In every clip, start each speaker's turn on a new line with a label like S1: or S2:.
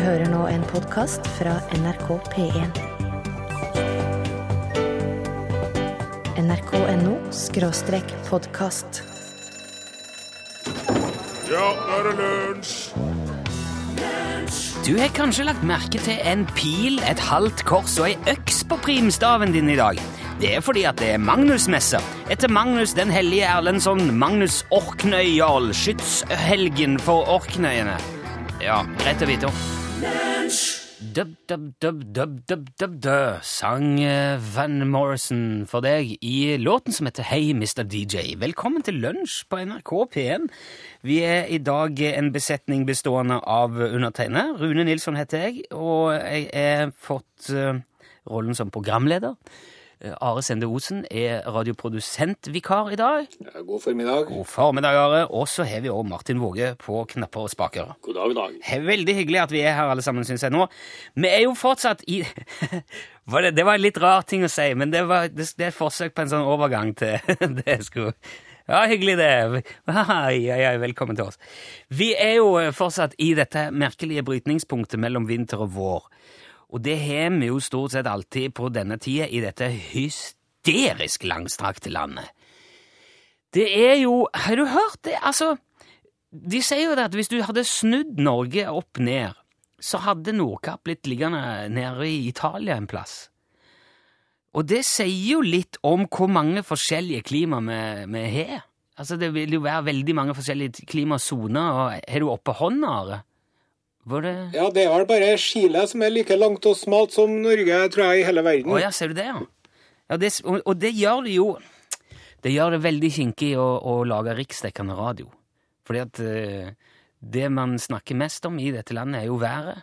S1: hører nå en podkast fra NRK P1. nrk.no skråstrek podkast.
S2: Ja, nå er det lunsj!
S3: Du har kanskje lagt merke til en pil, et halvt kors og ei øks på primstaven din i dag. Det er fordi at det er Magnusmesse. Etter Magnus den hellige Erlendsson, Magnus Orknøyjarl, skytshelgen for Orknøyene. Ja, greit å vite om. Dub, dub, dub, dub, dub, dub, dub, sang eh, Van Morrison for deg i låten som heter Hei, Mr. DJ. Velkommen til lunsj på NRK P1. Vi er i dag en besetning bestående av undertegnede. Rune Nilsson heter jeg, og jeg har fått eh, rollen som programleder. Eh, Are Sende Osen er radioprodusentvikar i dag.
S4: Ja, god formiddag.
S3: God formiddag, Are. Og så har vi også Martin Våge på knapper og spaker.
S4: God dag, dag.
S3: Veldig hyggelig at vi er her alle sammen, syns jeg nå. Vi er jo fortsatt i var det, det var en litt rar ting å si, men det, var, det, det er et forsøk på en sånn overgang til det jeg skulle Ja, hyggelig det. Hei, hei, hei, velkommen til oss. Vi er jo fortsatt i dette merkelige brytningspunktet mellom vinter og vår. Og det har vi jo stort sett alltid på denne tida i dette hysterisk langstrakte landet. Det er jo Har du hørt det? Altså, de sier jo det at hvis du hadde snudd Norge opp ned, så hadde Nordkapp blitt liggende nede i Italia en plass. Og det sier jo litt om hvor mange forskjellige klima vi, har. Altså, det vil jo være veldig mange forskjellige klimasoner, og har du oppe hånda, Are? Var det
S4: Ja, det er vel bare Chile som er like langt og smalt som Norge, tror jeg, i hele verden.
S3: Å ja, ser du det, ja? ja det, og, og det gjør det jo Det gjør det veldig kinkig å, å lage riksdekkende radio. Fordi at uh, det man snakker mest om i dette landet, er jo været.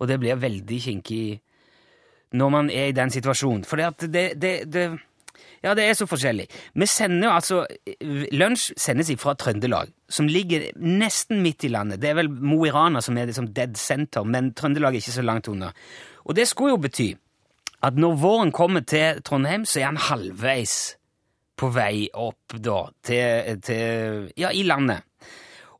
S3: Og det blir veldig kinkig når man er i den situasjonen. Fordi at det, det, det Ja, det er så forskjellig. Vi sender jo altså Lunsj sendes fra Trøndelag, som ligger nesten midt i landet. Det er vel Mo i Rana som er liksom dead center, men Trøndelag er ikke så langt unna. Og det skulle jo bety at når våren kommer til Trondheim, så er han halvveis på vei opp da, til, til Ja, i landet.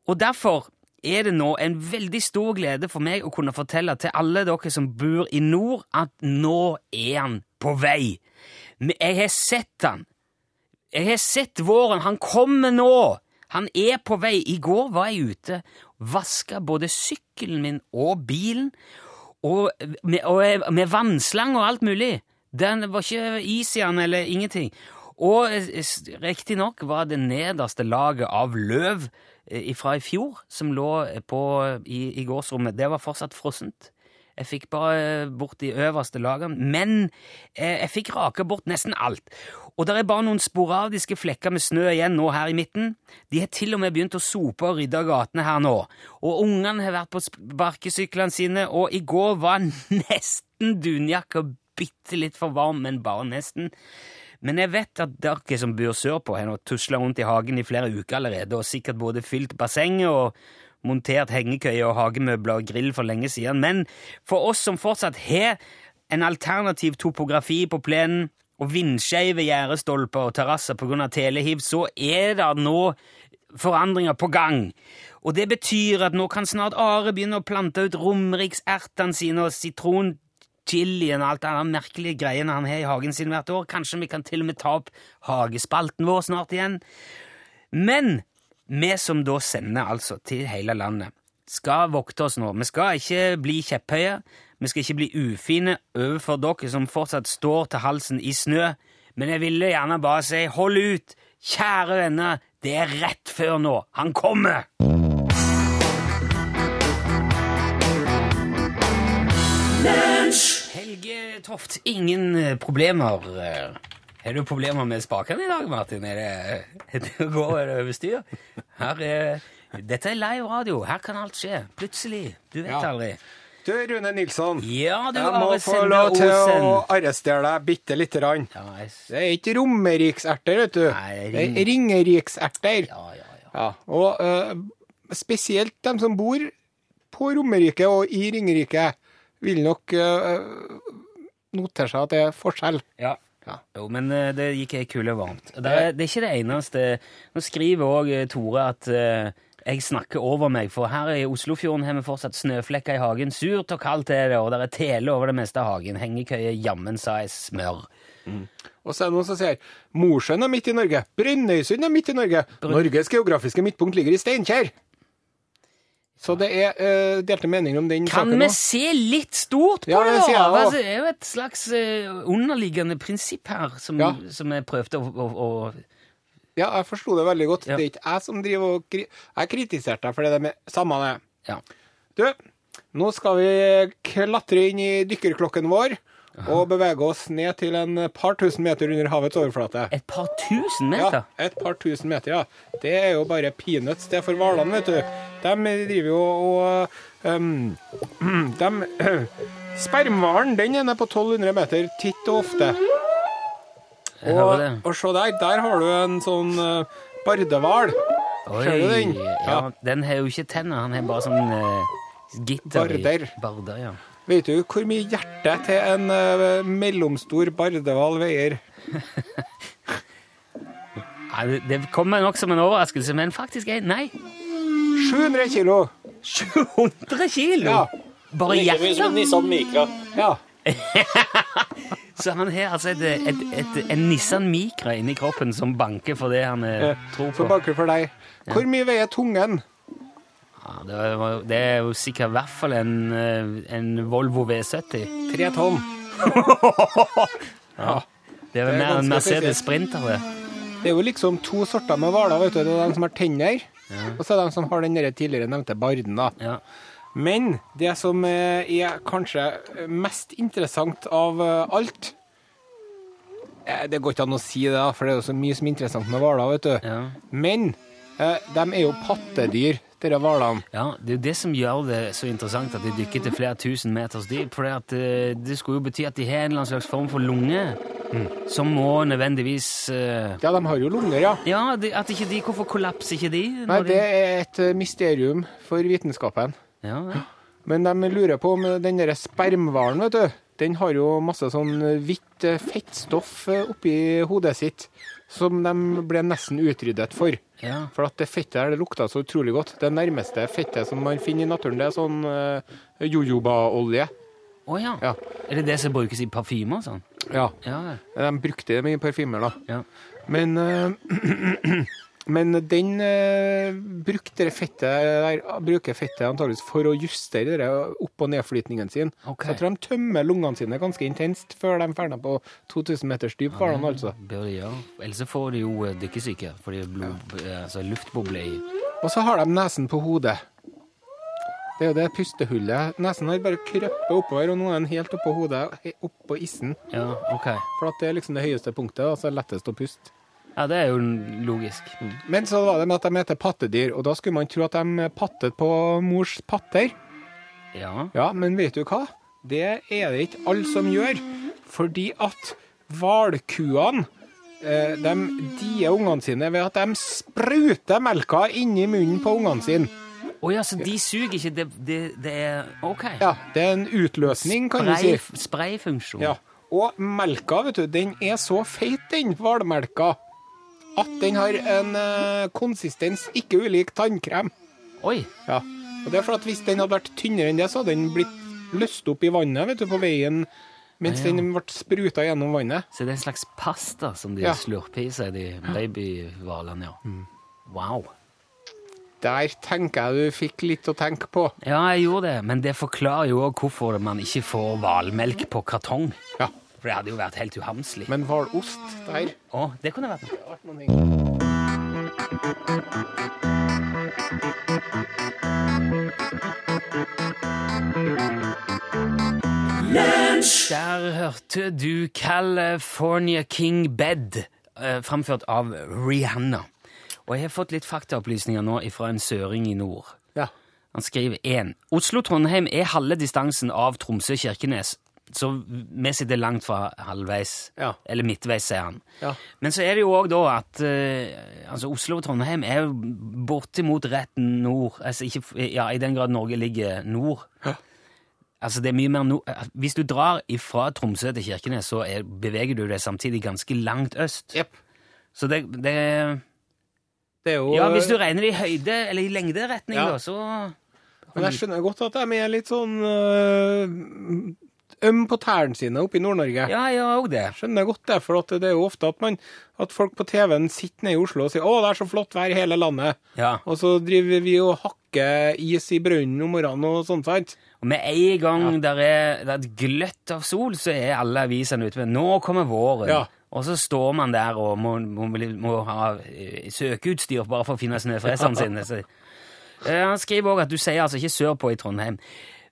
S3: Og derfor er det nå en veldig stor glede for meg å kunne fortelle til alle dere som bor i nord, at nå er han på vei. Men Jeg har sett han. Jeg har sett våren. Han kommer nå! Han er på vei. I går var jeg ute, vaska både sykkelen min og bilen, og med, og med vannslang og alt mulig. Den var ikke is i den eller ingenting. Og riktignok var det nederste laget av løv fra i fjor som lå på, i, i gårdsrommet, det var fortsatt frossent. Jeg fikk bare bort de øverste lagene, men jeg fikk raka bort nesten alt. Og det er bare noen sporadiske flekker med snø igjen nå her i midten. De har til og med begynt å sope og rydde gatene her nå. Og ungene har vært på sparkesyklene sine, og i går var nesten dunjakka bitte litt for varm, men bare nesten. Men jeg vet at dere som bor sørpå, har tusla rundt i hagen i flere uker allerede, og sikkert både fylt bassenget og montert hengekøye og hagemøbler og grill for lenge siden. Men for oss som fortsatt har en alternativ topografi på plenen og vindskeive gjerdestolper og terrasser pga. telehiv, så er det nå forandringer på gang. Og det betyr at nå kan snart Are begynne å plante ut romeriksertene sine og sitron chilien og alt det der merkelige greiene han har i hagen sin hvert år. Kanskje vi kan til og med ta opp hagespalten vår snart igjen. Men vi som da sender altså til hele landet, skal vokte oss nå. Vi skal ikke bli kjepphøye, vi skal ikke bli ufine overfor dere som fortsatt står til halsen i snø, men jeg ville gjerne bare si hold ut, kjære venner, det er rett før nå. Han kommer! Helge Toft, ingen eh, problemer. Har du problemer med spakene i dag, Martin? Er det, det går over styr? Dette er live radio. Her kan alt skje. Plutselig. Du vet
S4: Ja.
S3: aldri.
S4: Du, Rune Nilsson.
S3: Ja, du
S4: jeg må få lov til
S3: Osen.
S4: å arrestere deg bitte lite grann.
S3: Ja, jeg,
S4: Det er ikke romerikserter, vet du.
S3: Nei, det er
S4: er ringerikserter.
S3: ja, ja, ja.
S4: Ja, og uh, spesielt dem som bor på Romerike og i Ringerike, vil nok uh, notere seg at det er forskjell.
S3: ja.
S4: Ja.
S3: Jo, men eh, det gikk ei kule varmt. Det er, det er ikke det eneste. Nå skriver òg Tore at eh, Jeg snakker over meg, for her i Oslofjorden har vi fortsatt snøflekker i hagen. Surt og kaldt er det, og det er tele over det meste av hagen. Hengekøye jammen sa jeg smør.
S4: Og så er det noen som sier Mosjøen er midt i Norge. Brønnøysund er midt i Norge. Norges geografiske midtpunkt ligger i Steinkjer. Så det er uh, delte meninger om den
S3: Kan
S4: saken
S3: vi
S4: nå.
S3: se litt stort på
S4: Ja,
S3: det, da? Altså, det er jo et slags uh, underliggende prinsipp her, som,
S4: Ja.
S3: som jeg prøvde å, å, å
S4: Ja, jeg forsto det veldig godt.
S3: Ja.
S4: Det er ikke jeg som driver og kri Jeg kritiserte deg for det det med Samme det.
S3: Ja.
S4: Du, nå skal vi klatre inn i dykkerklokken vår og bevege oss ned til en par tusen meter under havets overflate.
S3: Et par tusen meter?
S4: Ja, et par tusen meter, ja. Det er jo bare peanuts, det for hvalene, vet du. De driver jo og um, de, Spermhvalen den er nede på 1200 meter titt og ofte. Og, og se der, der har du en sånn uh, bardehval.
S3: Oi,
S4: ser du den?
S3: Ja.
S4: Ja.
S3: Den har jo ikke tenner, han har bare sånn uh, gitter
S4: Barder.
S3: Barder, ja.
S4: Vet du hvor mye hjerte til en uh, mellomstor bardehval veier?
S3: Nei, det, det kommer nok som en overraskelse, men faktisk er Nei!
S4: 700 kilo!
S3: 700 kilo!
S4: Ja.
S3: Bare hjertet!
S5: Nissan Micra.
S4: Ja.
S3: Så han har altså et, et, et, en Nissan Micra inni kroppen som banker for det han eh, tror på.
S4: Som banker for deg. Hvor mye veier tungen?
S3: Ja, det, var, det er jo sikkert i hvert fall en, eh, en Volvo V70.
S4: Tre tonn. ja.
S3: Det er vel
S4: er
S3: mer en Mercedes Sprinter. det.
S4: Det er jo liksom to sorter med hvaler. Det er de som har tenner, og så er de som har den tidligere nevnte barden. da.
S3: Ja.
S4: Men det som eh, er kanskje mest interessant av eh, alt Det går ikke an å si det, da, for det er jo så mye som er interessant med hvaler. vet du.
S3: Ja.
S4: Men de er jo pattedyr, disse hvalene.
S3: ja, det er jo det som gjør det så interessant at de dykker til flere tusen meters dyp. For det, eh, det skulle jo bety at de har en eller annen slags form for lunge som må nødvendigvis uh...
S4: Ja, de har jo lunger, ja.
S3: Ja, de, at ikke de Hvorfor kollapser ikke de?
S4: Nei, det er et eh, mysterium for vitenskapen.
S3: Ja, ja.
S4: Men de lurer på om den der spermhvalen, vet du, den har jo masse sånn hvitt fettstoff oppi hodet sitt, som de ble nesten utryddet for.
S3: Ja.
S4: For at det fettet her, det lukta så utrolig godt. Det nærmeste fettet som man finner i naturen, det er sånn uh, jojobaolje.
S3: Å ja.
S4: Ja.
S3: Er det det som brukes i parfymer og sånn?
S4: Ja.
S3: Ja, ja.
S4: De brukte det i parfymer, da.
S3: ja.
S4: Men, eh, men den uh, brukte det fettet der, bruker fettet antageligvis for å justere det opp- og nedflytningen sin.
S3: Okay.
S4: Så jeg tror de tømmer lungene sine ganske intenst før de ferner på 2000 meters dyp. Ja, altså.
S3: Ja. Ellers får de jo eh, dykkesyke, fordi blod, ja. altså luftbobler i
S4: Og så har de nesen på hodet. Det er jo det pustehullet. Nesen har bare krøpet oppover, og nå er den helt oppå hodet, oppå issen.
S3: Ja, ok.
S4: For at det er liksom det høyeste punktet, og så er det lettest å puste.
S3: Ja, det er jo logisk.
S4: Men så var det med at de heter pattedyr, og da skulle man tro at de pattet på mors patter.
S3: Ja.
S4: Ja, men vet du hva? Det er det ikke alle som gjør. Fordi at hvalkuene eh, de dier ungene sine ved at de spruter melka inni munnen på ungene sine.
S3: Å ja, så de suger ikke, det, det, det er Ok.
S4: Ja, det er en utløsning, kan du si.
S3: sprayfunksjon.
S4: Ja. Og melka, vet du, den er så feit, den hvalmelka, at den har en eh, konsistens ikke ulik tannkrem.
S3: Oi.
S4: Ja. Og det er for at hvis den hadde vært tynnere enn det, så hadde den blitt løst opp i vannet, vet du, på veien mens
S3: Ah, ja.
S4: den ble spruta gjennom vannet.
S3: Så det er en slags pasta som de
S4: Ja.
S3: slurper i seg, de babyhvalene, ja.
S4: Mm.
S3: Wow.
S4: Der tenker jeg du fikk litt å tenke på.
S3: Ja, jeg gjorde det, men det forklarer jo òg hvorfor man ikke får hvalmelk på kartong.
S4: Ja.
S3: For det hadde jo vært helt uhamslig.
S4: Men hvalost der
S3: Å, det kunne vært noe. Der hørte du California King Bed, eh, framført av Rihanna. Og jeg har fått litt faktaopplysninger nå fra en søring i nord.
S4: Ja.
S3: Han skriver 1. Oslo-Trondheim er halve distansen av Tromsø-Kirkenes, så vi sitter langt fra halvveis,
S4: Ja.
S3: eller midtveis, sier han.
S4: Ja.
S3: Men så er det jo òg da at uh, altså Oslo og Trondheim er bortimot rett nord, altså ikke, ja, i den grad Norge ligger nord.
S4: Ja.
S3: Altså det er mye mer nord. Hvis du drar fra Tromsø til Kirkenes, så er, beveger du deg samtidig ganske langt øst.
S4: Yep.
S3: Så det, det
S4: Det er jo
S3: Ja, hvis du regner i høyde, eller i lengderetning,
S4: Ja.
S3: da, så
S4: Men jeg skjønner godt at de er litt sånn øh, øm på tærne sine oppe i Nord-Norge.
S3: Ja, jeg og det.
S4: Skjønner godt det, for det er jo ofte at, man, at folk på TV-en sitter nede i Oslo og sier 'Å, det er så flott vær i hele landet',
S3: Ja.
S4: og så driver vi og hakker is i brønnen om morgenen og sånn, sant?
S3: Og med en gang der er, det er et gløtt av sol, så er alle avisene ute med 'Nå kommer våren'.
S4: Ja.
S3: Og så står man der og må, må, må ha eh, søkeutstyr bare for å finne snøfreserne sine. Eh, Han skriver òg at du sier altså ikke sørpå i Trondheim.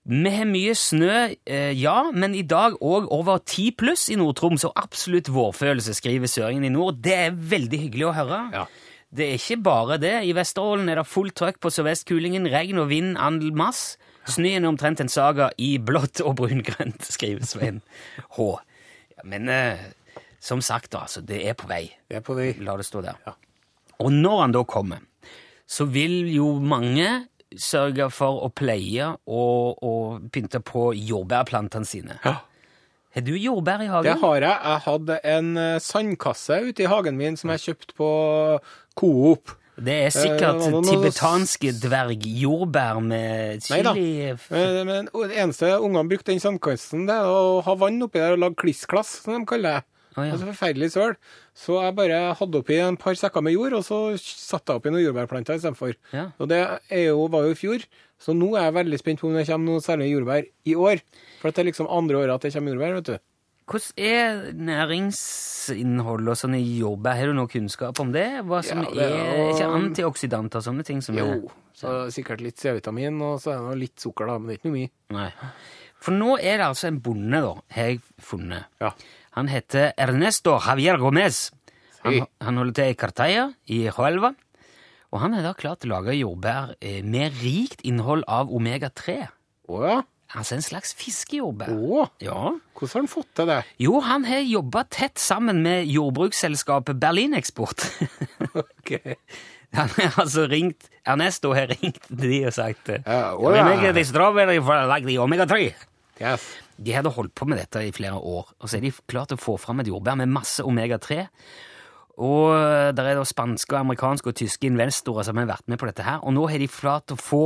S3: Vi har mye snø, eh, ja, men i dag òg over 10 pluss i Nord-Troms, og absolutt vårfølelse, skriver Søringen i nord. Det er veldig hyggelig å høre.
S4: Ja.
S3: Det er ikke bare det. I Vesterålen er det fullt trøkk på sørvestkulingen, regn og vind andel mass. Snøen er omtrent en saga i blått og brungrønt, skriver Svein H. Ja, men eh, som sagt, altså, det er på vei.
S4: Det er på vei.
S3: La det stå der.
S4: Ja.
S3: Og når han da kommer, så vil jo mange sørge for å pleie og, og pynte på jordbærplantene sine.
S4: Ja.
S3: Har du jordbær i hagen?
S4: Det har jeg. Jeg hadde en eh, sandkasse ute i hagen min som jeg kjøpte på Coop.
S3: Det er sikkert
S4: Eh, nå- nå-
S3: tibetanske dvergjordbær med chili
S4: Men, men det eneste ungene brukte den sandkassen, det er å ha vann oppi der og lage klissklass, som de kaller det.
S3: Å, ja.
S4: Altså forferdelig søl. Så jeg bare hadde oppi en par sekker med jord, og så satte jeg oppi noen jordbærplanter istedenfor.
S3: Ja.
S4: Og det er jo, var jo i fjor, så nå er jeg veldig spent på om det kommer noe særlig jordbær i år. For det er liksom andre året at det kommer jordbær, vet du.
S3: Hvordan er næringsinnholdet og sånn i jordbær? Har du noe kunnskap om det? Hva som
S4: Ja, det er
S3: er, ikke antioksidanter og sånne ting som er
S4: Jo, så sikkert litt C-vitamin, og så er det litt sukker, da, men det er ikke noe mye.
S3: Nei. For nå er det altså en bonde, da, har jeg funnet.
S4: Ja.
S3: Han heter Ernesto Javier Gomez. Han, han holder til i Cartaya i Huelva. Og han er da klart til å lage jordbær eh, med rikt innhold av omega-3.
S4: Oh, ja.
S3: Altså en slags fiskejordbær.
S4: Oh,
S3: Ja.
S4: hvordan har han fått til det?
S3: Jo, han har jobba tett sammen med jordbruksselskapet Berlineksport.
S4: Ok.
S3: Han har altså ringt Ernesto har ringt de og sagt
S4: Ja, å ja.
S3: make the strawberry for like the omega-3.
S4: Yes.
S3: De hadde holdt på med dette i flere år, og så er de klart å få fram et jordbær med masse omega-3. Og eh, der er da spanske, amerikanske og tyske investorer som har vært med på dette her, og nå har de klart å få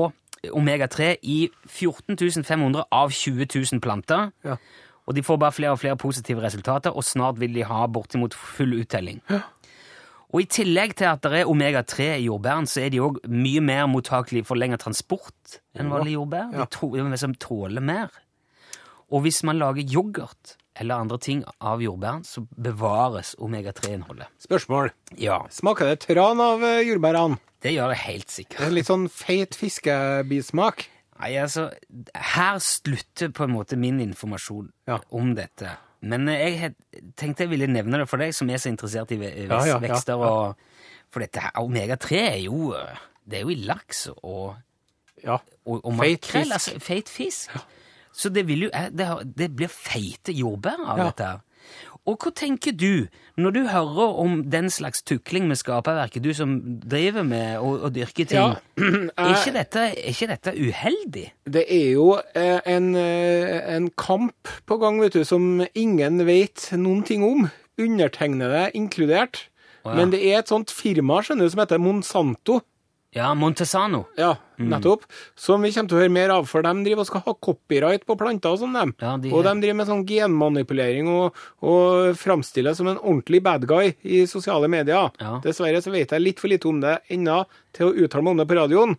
S3: omega-3 i 14 500 av 20 000 planter.
S4: Ja.
S3: Og de får bare flere og flere positive resultater, og snart vil de ha bortimot full uttelling. Og i tillegg til at det er omega-3 i jordbæren, så er de òg mye mer mottakelige for lengre transport enn vanlige jordbær. De
S4: Ja.
S3: er tåler mer. Og hvis man lager yoghurt eller andre ting av jordbæren, så bevares omega-3-innholdet.
S4: Spørsmål.
S3: Ja,
S4: Smaker det tran av eh, jordbærene?
S3: det gjør det helt
S4: Det
S3: sikkert.
S4: er litt sånn feit fiskebismak.
S3: Nei, altså, her slutter på en måte min informasjon
S4: Ja.
S3: om dette. Men eh, jeg tenkte jeg ville nevne det for deg som er så interessert i ve-
S4: Ja, ja, ja,
S3: vekster. Og, for dette her, omega-3 er jo eh, det er jo i laks og,
S4: Ja.
S3: og, og makrell. Altså, feit fisk. Så det, jo, eh, det, det blir feite jordbær av
S4: Ja.
S3: dette. Og hva tenker du når du hører om den slags tukling med skaperverket, du som driver med å, dyrke ting?
S4: Ja.
S3: Er ikke dette, er ikke dette uheldig?
S4: Det er jo eh, en, eh, en kamp på gang, vet du, som ingen vet noen ting om. Undertegnede inkludert.
S3: Oh, ja.
S4: Men det er et sånt firma skjønner du, som heter Monsanto.
S3: Ja, Montesano.
S4: Ja,
S3: Mm.
S4: nettopp. Som vi kommer til å høre mer av, for de driver og skal ha copyright på planter og sånn, dem.
S3: Ja, de-
S4: Og de driver med sånn genmanipulering og, og framstiller som en ordentlig bad guy i sosiale medier.
S3: Ja.
S4: Dessverre så vet jeg litt for lite om det ennå til å uttale meg om det på radioen.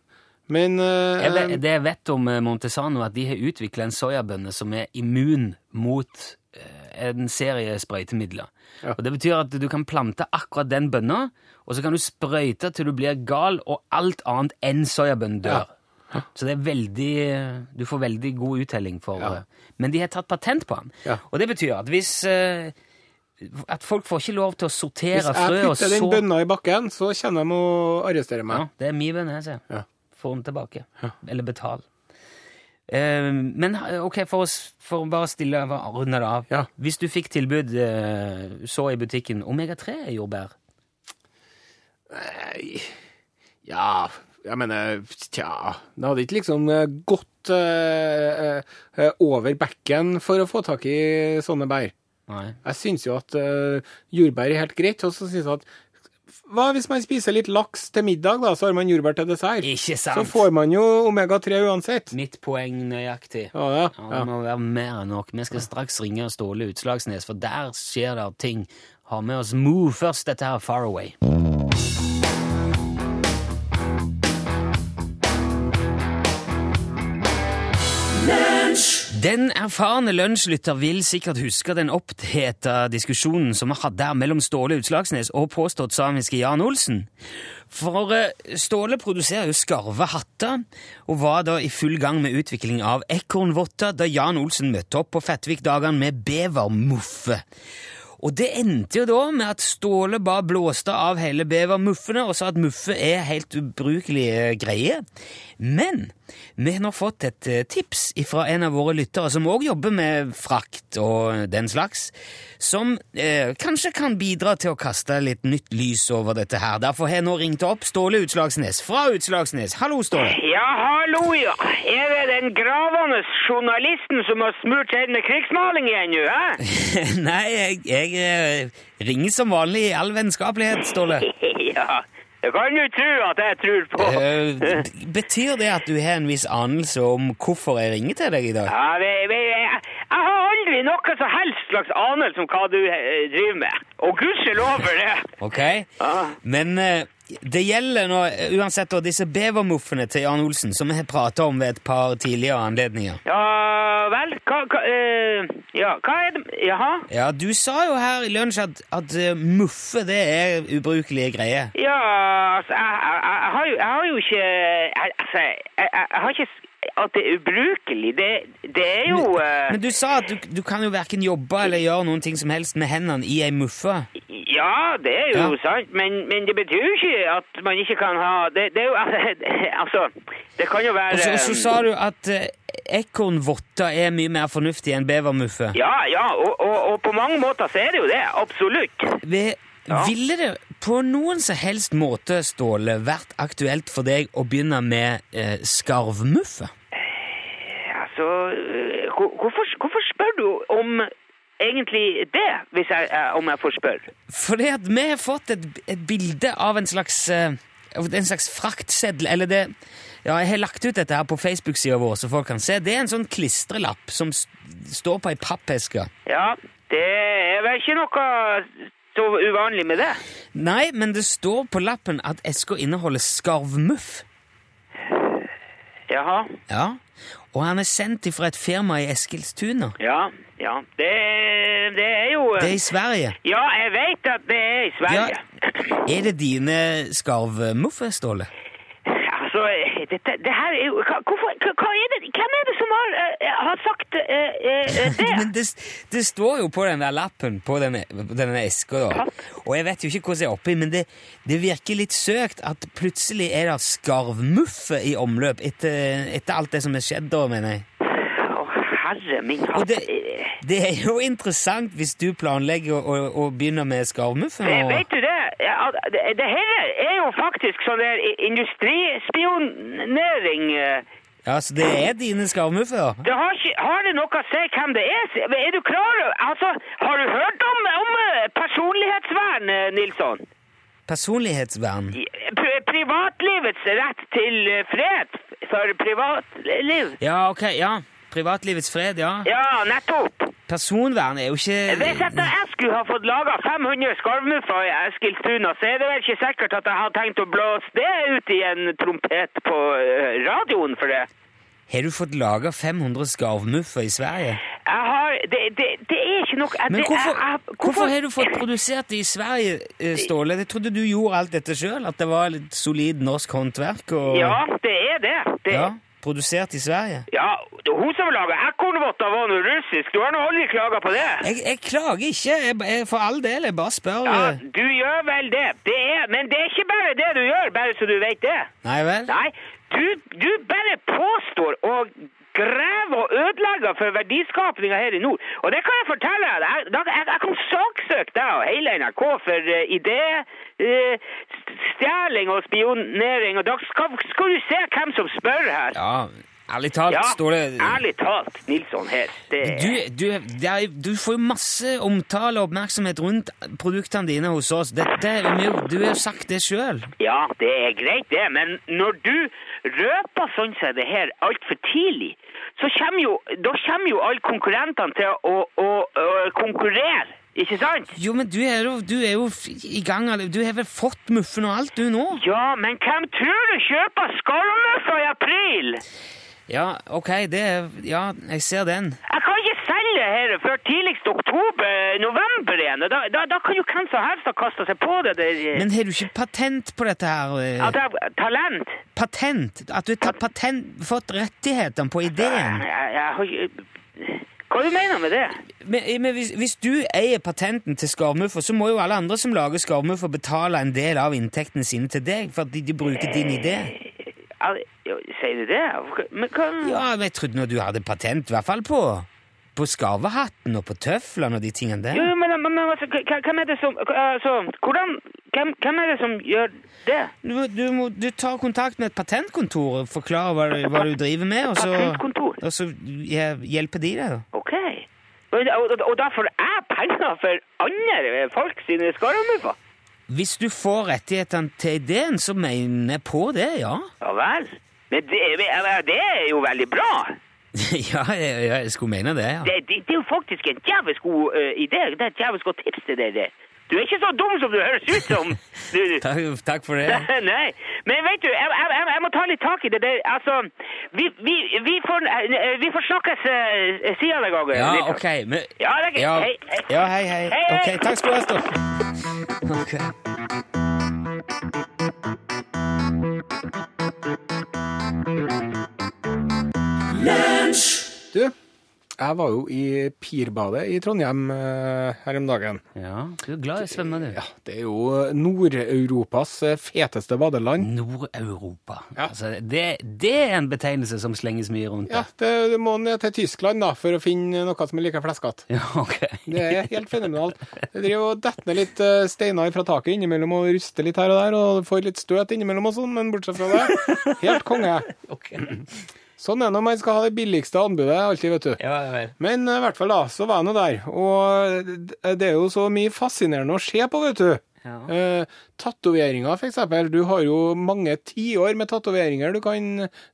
S4: Men uh,
S3: Jeg vet, det jeg vet om eh, Montesano, at de har utvikla en soyabønne som er immun mot eh, en serie sprøytemidler.
S4: Ja.
S3: Og Det betyr at du kan plante akkurat den bønna, og så kan du sprøyte til du blir gal, og alt annet enn soyabønn dør. Så det er veldig Du får veldig god uttelling for
S4: Ja.
S3: eh, Men de har tatt patent på den.
S4: Ja.
S3: Og det betyr at hvis eh, At folk får ikke lov til å sortere frø
S4: hvis jeg putter den
S3: så
S4: bønna i bakken, så kjenner de å arrestere meg.
S3: Ja, det er min bønn, jeg ser.
S4: Ja.
S3: Få den tilbake. Eller betal. Eh, men ok, for å, for bare å stille runde det av.
S4: Ja.
S3: Hvis du fikk tilbud eh, så i butikken omega-3-jordbær
S4: Nei, Ja, jeg mener Tja. Det hadde ikke liksom eh, gått eh, eh, over bekken for å få tak i sånne bær.
S3: Nei.
S4: Jeg syns jo at uh, jordbær er helt greit, og så syns jeg at hva hvis man spiser litt laks til middag, da, så har man jordbær til dessert?
S3: Ikke sant?
S4: Så får man jo omega-3 uansett.
S3: Mitt poeng nøyaktig.
S4: Ja, ja.
S3: Ja, det må være mer enn nok. Vi skal straks ringe Ståle Utslagsnes, for der skjer det ting. Ha med oss Moo først. Dette her er Far Away. Den erfarne lunsjlytter vil sikkert huske den oppheta diskusjonen som vi hadde her mellom Ståle Utslagsnes og påstått samiske Jan Olsen. For eh, Ståle produserer jo skarve hatter, og var da i full gang med utvikling av ekornvotter da Jan Olsen møtte opp på Fettvik-dagene med bevermuffe. Og det endte jo da med at Ståle bare blåste av hele bevermuffene og sa at muffe er helt ubrukelige greier. Men vi har nå fått et eh, tips fra en av våre lyttere som òg jobber med frakt og den slags, som eh, kanskje kan bidra til å kaste litt nytt lys over dette her. Derfor har jeg nå ringt opp Ståle Utslagsnes fra Utslagsnes. Hallo, Ståle.
S5: Ja, hallo, ja. Er det den gravende journalisten som har smurt seg inn med krigsmaling igjen nå, hæ?
S3: Nei, jeg, jeg eh, ringer som vanlig i all vennskapelighet, Ståle.
S5: ja, det kan jo tro at jeg tror på.
S3: uh, betyr det at du har en viss anelse om hvorfor jeg ringer til deg i dag?
S5: Ja, vi, vi, jeg, jeg har aldri noe som helst slags anelse om hva du eh, driver med. Og gudskjelov for det.
S3: Ok?
S5: Ja.
S3: Men eh, det gjelder nå eh, uansett da, disse bevermuffene til Jan Olsen, som vi har prata om ved et par tidligere anledninger.
S5: Ja vel, hva, hva eh, Ja, hva er det Jaha?
S3: Ja, du sa jo her i lunsj at, at eh, muffe det er ubrukelige greier.
S5: Ja, altså, jeg, jeg, jeg, har, jo, jeg har jo ikke Altså, jeg, jeg, har ikke At det er ubrukelig, det, det er jo eh,
S3: Men du sa at du, du kan jo verken jobbe eller gjøre noen ting som helst med hendene i ei muffe.
S5: Ja, det er jo
S3: Ja.
S5: sant, men, men det betyr jo ikke at man ikke kan ha Det, det er jo Altså, det kan jo være
S3: Og så, så sa du at eh, ekornvotter er mye mer fornuftig enn bevermuffe.
S5: Ja, ja, og, og, og på mange måter så er det jo det. Absolutt.
S3: Ved, Ville det på noen som helst måte, Ståle, vært aktuelt for deg å begynne med eh, skarvmuffe?
S5: Altså, øh, hvorfor, hvorfor spør du om egentlig det, hvis jeg, eh, om jeg får spørre?
S3: Fordi at vi har fått et, et bilde av en slags, eh, en slags fraktseddel, eller det Ja, jeg har lagt ut dette her på Facebook-sida vår, så folk kan se. Det er en sånn klistrelapp som står på ei pappeske.
S5: Ja, det er vel ikke noe så uvanlig med det.
S3: Nei, men det står på lappen at eska inneholder skarvmuff.
S5: Jaha.
S3: Ja, og han er sendt fra et firma i Eskilstuna.
S5: Ja, ja. Det, det er jo
S3: Det er i Sverige.
S5: Ja, jeg vet at det er i Sverige.
S3: Er det dine skarvmuffer, Ståle?
S5: Altså, dette, det her er jo hvorfor, hva, er det, Hvem er det som har, eh, har sagt eh, eh, det?
S3: Men det, det står jo på den der lappen på på denne eska, da. Og jeg vet jo ikke hvordan jeg er oppi, men det, det virker litt søkt at plutselig er det skarvmuffe i omløp etter, etter alt det som er skjedd da, mener jeg.
S5: Herre min hatt.
S3: det, det er jo interessant hvis du planlegger å, å, å begynne med
S5: skarvmuffen.
S3: Og-
S5: vet du det? Ja, det, her er jo faktisk sånn der industrispionering. eh.
S3: Ja, Så det er dine skarvmuffer.
S5: Det har, ikke, har det noe å si hvem det er? Er du klar Altså, har du hørt om, om eh, personlighetsvern, eh, Nilsson?
S3: Personlighetsvern.
S5: Privatlivets rett til fred for privatliv.
S3: Ja, ok, ja. Privatlivets fred, ja.
S5: Ja, nettopp.
S3: Personvern er jo
S5: Hvis
S3: ikke
S5: at jeg skulle ha fått laga 500 skarvmuffer i Eskilstuna, så er det vel ikke sikkert at jeg har tenkt å blåse det ut i en trompet på eh, radioen for det.
S3: Har du fått laga 500 skarvmuffer i Sverige?
S5: Jeg har Det, det, det er ikke jeg-
S3: Men
S5: det-
S3: hvorfor,
S5: jeg- jeg-
S3: hvorfor har du fått produsert det i Sverige, eh, Ståle? Jeg trodde du gjorde alt dette sjøl? At det var litt solid norsk håndverk? Og,
S5: Ja, det er det. det
S3: ja, Produsert i Sverige?
S5: Ja, hun som laga ekornvotter var noe russisk. Du har nå aldri klaga på det?
S3: Jeg, jeg klager ikke, jeg, jeg, for all del. Jeg bare spør.
S5: Ja,
S3: eh.
S5: du gjør vel det. det er, men det er ikke bare det du gjør, bare så du vet det.
S3: Nei vel?
S5: Nei, du, du bare påstår og graver og ødelegger for verdiskapinga her i nord. Og det kan jeg fortelle deg. Jeg, jeg, jeg kan saksøke deg og hele NRK for uh, idéstjeling uh, og spionering. Og da skal, skal du se hvem som spør her.
S3: Ja, Ærlig talt,
S5: Ja,
S3: står det
S5: ærlig talt, Nilsson her. Det,
S3: du, du, det er, du får jo masse omtale og oppmerksomhet rundt produktene dine hos oss. Dette, du har jo sagt det sjøl.
S5: Ja, det er greit det, men når du røper sånn som det her altfor tidlig, så kommer jo, da kommer jo alle konkurrentene til å, å, å konkurrere, ikke sant?
S3: Jo, men du er jo, du er jo i gang Du har vel fått muffen og alt, du nå?
S5: Ja, men hvem tror du kjøper skarvmuffa i april?
S3: Ja, ok, det er Ja, jeg ser den.
S5: Jeg kan ikke her før tidligst oktober-november igjen. Da, da, da kan jo hvem som helst ha kastet seg på det. der.
S3: Men har du ikke patent på dette her? eh?
S5: At jeg har talent?
S3: Patent? At du har patent, fått rettighetene på ideen?
S5: Jeg, jeg jeg. Hva du mener med det?
S3: Men, men hvis, hvis du eier patenten til skarvmuffa, så må jo alle andre som lager skarvmuffa, betale en del av inntektene sine til deg, fordi de bruker din idé.
S5: Sier du det? Men hva...
S3: Ja, men jeg trodde nå du hadde patent, i hvert fall på, på skarvehatten og på tøflene og de tingene der.
S5: Jo, men, men, altså, hvem er det som altså, hvordan, hvem, hvem er det som gjør det?
S3: Du, du må du tar kontakt med et patentkontor og forklarer hva, du- hva du driver med, og så, og så hjelper de deg.
S5: Ok. Og, og, og da får jeg penger for andre folk sine skarvmuffer?
S3: Hvis du får rettighetene til ideen, så mener jeg på det, ja.
S5: Ja vel. Men det, det er jo veldig bra.
S3: ja, jeg, jeg skulle mene det, ja.
S5: Det, det, det er jo faktisk en jævlig god uh, idé. Det er et jævlig godt tips til deg. det. Du er ikke så dum som du høres ut som. Du,
S3: Takk, takk for det.
S5: Nei, men vet du, jeg, jeg, jeg, må ta litt tak i det der. Altså, vi, vi, vi, får, eh, vi får snakkes uh, siden en gang.
S3: Ja, ok, men
S5: Ja, det
S3: ja,
S5: Hei, hei.
S3: ja, hei, hei.
S5: Hei, hei.
S3: Okay, takk skal du ha, Stoff. Ok.
S4: Du, jeg var jo i Pirbadet i Trondheim eh, her om dagen.
S3: Ja, du er glad i å svømme, du.
S4: Ja, det er jo Nord-Europas eh, feteste badeland.
S3: Nord-Europa.
S4: Ja.
S3: Altså, det, det er en betegnelse som slenges mye rundt.
S4: Ja, det, du må ned til Tyskland da, for å finne noe som er like fleskete.
S3: Ja, ok.
S4: Det er helt fenomenalt. Det driver og detter ned litt eh, steiner fra taket innimellom og ruster litt her og der, og får litt støt innimellom og sånn, men bortsett fra det, helt konge.
S3: Ok.
S4: Sånn er det når man skal ha det billigste anbudet alltid, vet du.
S3: Ja, vel.
S4: Men eh, i hvert fall da, så var jeg nå der, og det- det er jo så mye fascinerende å se på, vet du.
S3: Ja.
S4: Eh, tatoveringer, eksempel. Du har jo mange tiår med tatoveringer du kan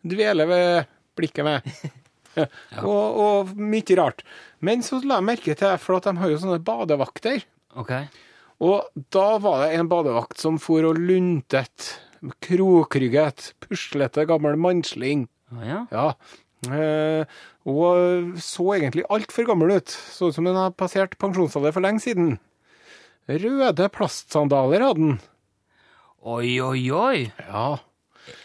S4: dvele ved blikket med. og, og mye rart. Men så la jeg merke til, for at de har jo sånne badevakter.
S3: Ok.
S4: Og da var det en badevakt som for og luntet, krokrygget, puslete gammel mannsling.
S3: Å ja.
S4: Ja. Eh, og så egentlig altfor gammel ut. Så ut som hun har passert pensjonsalder for lenge siden. Røde plastsandaler hadde han.
S3: Oi, oi, oi.
S4: Ja.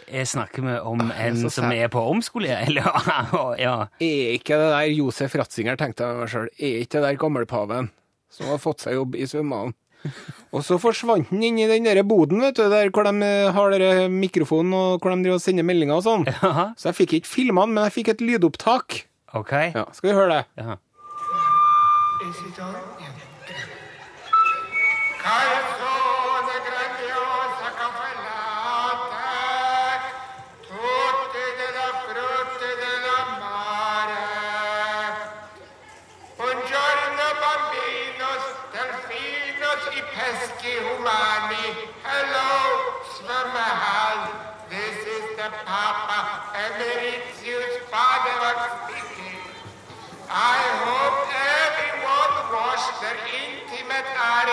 S3: Jeg snakker vi om en
S4: er
S3: som er på omskolering? Eller, ja.
S4: Er ikke det der Josef Ratzinger, tenkte jeg meg sjøl, er ikke det der gammelpaven som har fått seg jobb i svømmehallen? Og så forsvant han inn i den der boden, vet du, der hvor de eh, har der mikrofonen og hvor de driver og sender meldinger og sånn.
S3: Ja.
S4: Så jeg fikk ikke filma han, men jeg fikk et lydopptak.
S3: Ok.
S4: Ja, Skal vi høre det?
S3: Ja.
S2: Calzone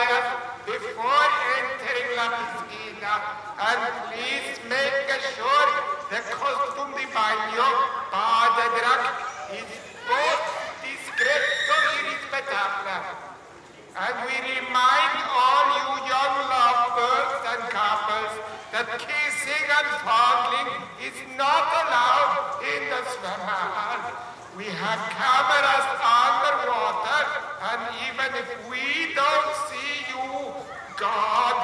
S2: intimate before entering La Piscina. And please make sure the costume de baño, badedracht, is both discreto y respetable. And we remind all you young lovebirds and couples that kissing and fondling is not allowed in the swimmer. We have cameras underwater, and even if we don't see you, God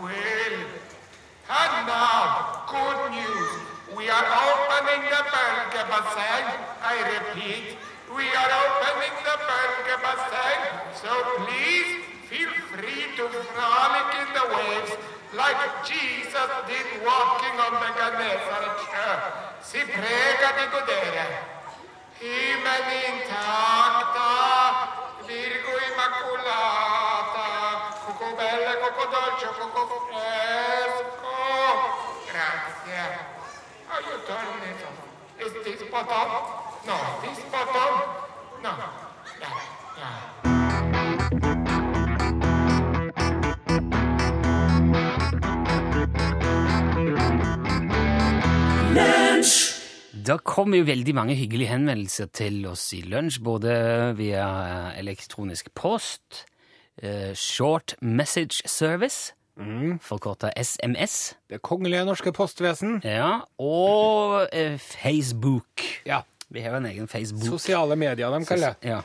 S2: will. And now, good news. We are opening the Bassin. I repeat, we are opening the Belge Bassin. So please feel free to frolic in the waves like Jesus did walking on the Genesaret sjø. Si prega di godere. Himmel intacta, Virgo immaculata, coco bella, coco dolce, coco fresco. No, this bottom? No. Yeah, yeah.
S3: Det kommer jo veldig mange hyggelige henvendelser til oss i lunsj, både via eh, elektronisk post, eh, short message service, forkorta SMS,
S4: Det kongelige norske postvesen.
S3: ja, og eh, Facebook.
S4: Ja.
S3: Vi har jo en egen Facebook.
S4: Sosiale medier, de kaller det.
S3: Ja.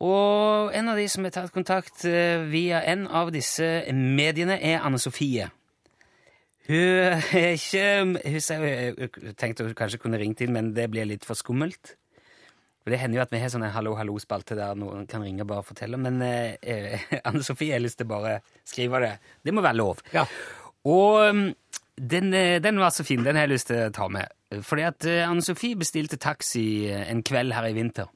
S3: Og en av de som har tatt kontakt eh, via en av disse mediene, er Anne Sofie. Hun er ikke Hun sier hun tenkte hun kanskje kunne ringt inn, men det blir litt for skummelt. For Det hender jo at vi har sånn en hallo-hallo-spalte der noen kan ringe og bare fortelle, men eh, Anne Sofie har lyst til bare skrive det. Det må være lov.
S4: Ja.
S3: Og um, den, eh, den var så fin, den har jeg lyst til å ta med. Fordi at eh, Anne Sofie bestilte taxi eh, en kveld her i vinter.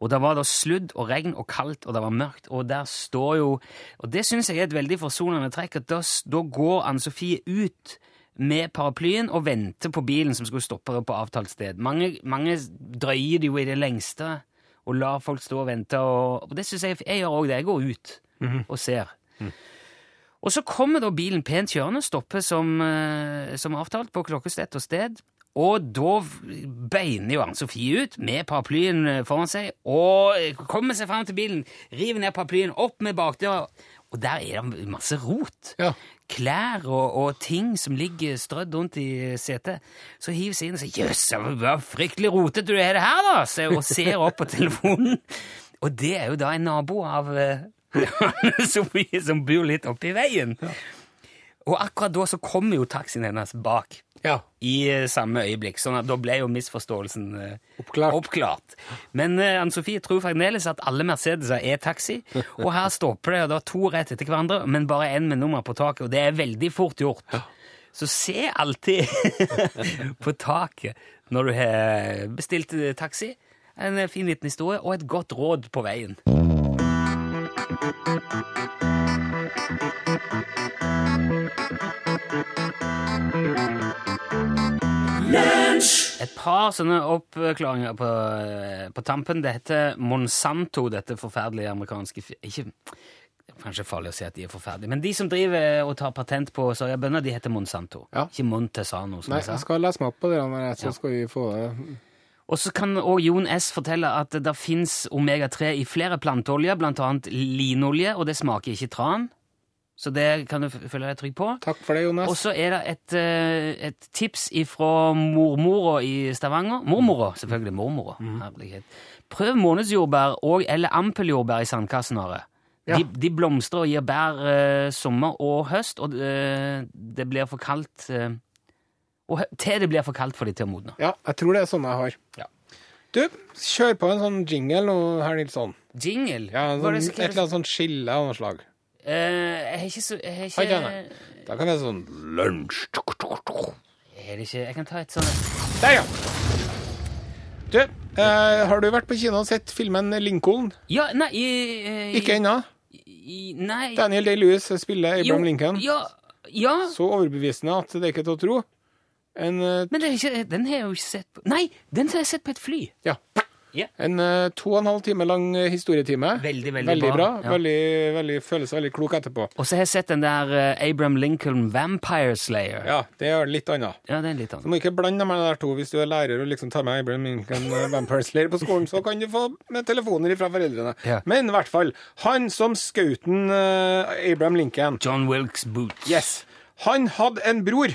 S3: Og da var det sludd og regn og kaldt, og det var mørkt, og der står jo Og det syns jeg er et veldig forsonende trekk, at da, da går Anne Sofie ut med paraplyen og venter på bilen som skulle stoppe på avtalt sted. Mange, mange drøyer det jo i det lengste og lar folk stå og vente, og, og det syns jeg Jeg gjør òg det. Jeg går ut og ser. Og så kommer da bilen pent kjørende, stopper som, eh, som avtalt på klokkeslett og sted. Og da beiner jo Ann-Sofie ut med paraplyen eh, foran seg og kommer seg fram til bilen, river ned paraplyen, opp med bakdøra, og der er det masse rot.
S4: Ja.
S3: Klær og, og ting som ligger strødd rundt i setet. Så hiver seg inn og sier 'jøss, hva fryktelig rotete du er det her', da! Så, og ser opp på telefonen. Og det er jo da en nabo av eh, Sofie som bor litt oppi veien. Og akkurat da så kommer jo taxien hennes bak
S4: Ja.
S3: i eh, samme øyeblikk, sånn at da ble jo misforståelsen eh,
S4: Oppklart.
S3: oppklart. Men eh, Ann-Sofie tror fremdeles at alle Mercedeser er taxi, og her stopper det og da to rett etter hverandre, men bare én med nummer på taket, og det er veldig fort gjort. Så se alltid på taket når du har bestilt eh, taxi. En eh, fin liten historie, og et godt råd på veien. Et par sånne oppklaringer på, på tampen. Det heter Monsanto, dette forferdelige amerikanske Ikke Kanskje farlig å si at de er forferdelige, men de som driver og tar patent på soyabønner, de heter Monsanto.
S4: Ja.
S3: Ikke Montesano, som
S4: Nei,
S3: jeg
S4: skal lese meg opp på det, jeg- så
S3: Ja.
S4: skal vi få det.
S3: Og så kan òg Jon S fortelle at det fins omega-3 i flere planteoljer, annet linolje, og det smaker ikke tran. Så det kan du føle deg trygg på.
S4: Takk for det, Jonas.
S3: Og så er det et, eh, et tips fra mormora i Stavanger. Mormora, selvfølgelig. Mormora. Herlighet. Prøv månedsjordbær og eller ampeljordbær i sandkassen. Are.
S4: Ja.
S3: De, de blomstrer og gir bær eh, sommer og høst, og eh, det blir for kaldt eh, og til det blir for kaldt for de til å modne.
S4: Ja, jeg tror det er sånn jeg har.
S3: Ja.
S4: Du, kjør på en sånn jingle nå, herr Nilsson.
S3: Jingle?
S4: Ja, sånn, et eller annet sånn skille av noe slag.
S3: Eh, jeg har ikke så Jeg har
S4: Har
S3: ikke,
S4: Da kan det være sånn lunsj.
S3: jeg har ikke Jeg kan ta et sånt
S4: Der, ja. Du, eh, har du vært på kino og sett filmen Lincoln?
S3: Ja, nei i, eh,
S4: Ikke ennå.
S3: Nei
S4: Daniel Day-Lewis spiller Abraham Lincoln.
S3: Ja, ja
S4: Så overbevisende at det er ikke til å tro. En,
S3: Men det er ikke, den har jeg jo ikke sett på Nei, den har jeg sett på et fly.
S4: ja,
S3: Ja.
S4: en uh, to og en halv time lang eh, historietime.
S3: Veldig, veldig,
S4: Veldig bra.
S3: Ja.
S4: Veldig, veldig, føles veldig klok etterpå.
S3: Og så har jeg sett den der uh, Abraham Lincoln Vampire Slayer.
S4: Ja, det er litt annet.
S3: Ja, det er litt
S4: Du
S3: Så
S4: må ikke blande med de der to. Hvis du er lærer og liksom tar med Abraham Lincoln Vampire Slayer på skolen, så kan du få med telefoner fra foreldrene.
S3: Yeah.
S4: Men i hvert fall, han som skauten en, eh, Abraham Lincoln
S3: John Wilkes Boots.
S4: Yes. Han hadde en bror.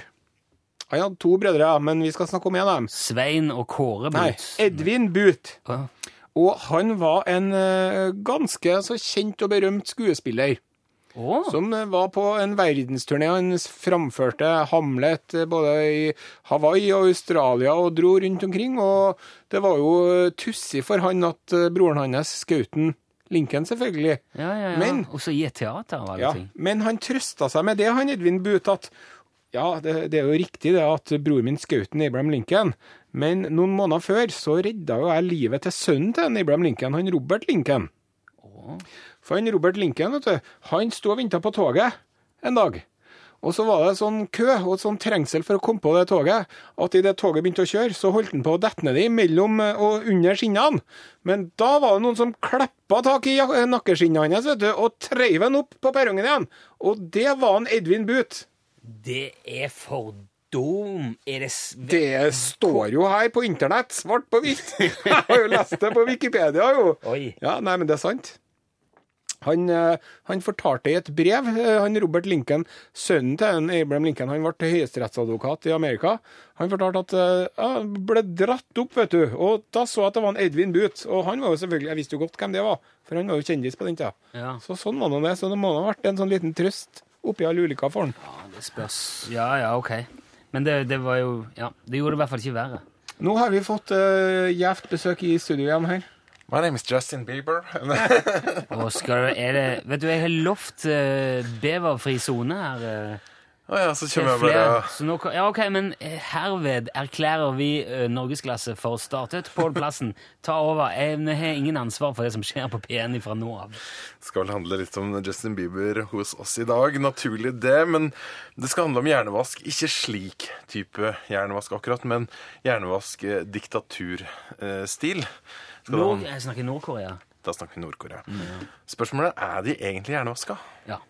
S4: Han hadde to brødre, ja, men vi skal snakke om en av dem.
S3: Svein og Kåre
S4: Nei. Edvin But.
S3: Ja.
S4: Og han var en eh, ganske så kjent og berømt skuespiller.
S3: Oh.
S4: Som eh, var på en verdensturné. Han framførte Hamlet eh, både i Hawaii og Australia og dro rundt omkring. Og det var jo tussig for han at broren hans skjøt han Lincoln, selvfølgelig.
S3: Ja, ja, ja.
S4: Men-
S3: Også i et teater og alle
S4: Ja,
S3: ting.
S4: men han trøsta seg med det, han Edvin Butt, at ja, det, det er jo riktig det at broren min skjøt Abraham Lincoln, men noen måneder før så redda jo jeg livet til sønnen til Abraham Lincoln, han Robert Lincoln. For han Robert Lincoln, vet du, han sto og venta på toget en dag. Og så var det sånn kø og sånn trengsel for å komme på det toget, at idet toget begynte å kjøre, så holdt han på å dette ned i mellom eh, og under skinnene. Men da var det noen som kleppa tak i jak- nakkeskinnene hans vet du, og treiv han opp på perrongen igjen. Og det var en Edvin Buth.
S3: Det er for dum. Er det
S4: Det står jo her på internett, svart på hvitt. Jeg har jo lest det på Wikipedia, jo.
S3: Oi.
S4: Ja, nei, men det er sant. Han, eh, han fortalte i et brev, eh, han Robert Lincoln, sønnen til en Abraham Lincoln, han ble høyesterettsadvokat i Amerika. Han fortalte at eh, ja, ble dratt opp, vet du, og da så jeg at det var en Edvin Booth. Og han var jo selvfølgelig, jeg visste jo godt hvem det var, for han var jo kjendis på den tida.
S3: Ja.
S4: Så sånn var nå det. Så det må ha vært en sånn liten trøst oppi all ulykka for han.
S3: Ja, det spørs. Ja, ja, ok. Men det, det var jo Ja, det gjorde det i hvert fall ikke verre.
S4: Nå har vi fått uh, gjevt besøk i studio igjen her.
S6: My name is Justin Bieber.
S3: Oscar, er det Vet du, jeg har lovt uh, beverfri sone her. eh,
S6: Å ja, så kommer jeg bare
S3: Så nå, ja, ok, men eh, herved erklærer vi uh, norgesklasse for startet. Pål Plassen, ta over. Jeg, har ingen ansvar for det som skjer på P1 fra nå av.
S6: skal vel handle litt om Justin Bieber hos oss i dag. Naturlig det, men det skal handle om hjernevask. Ikke slik type hjernevask akkurat, men hjernevask-diktaturstil.
S3: Nord, jeg snakker Nord-Korea.
S6: Da snakker vi Nord-Korea. Spørsmålet er er de egentlig hjernevaska?
S3: Ja.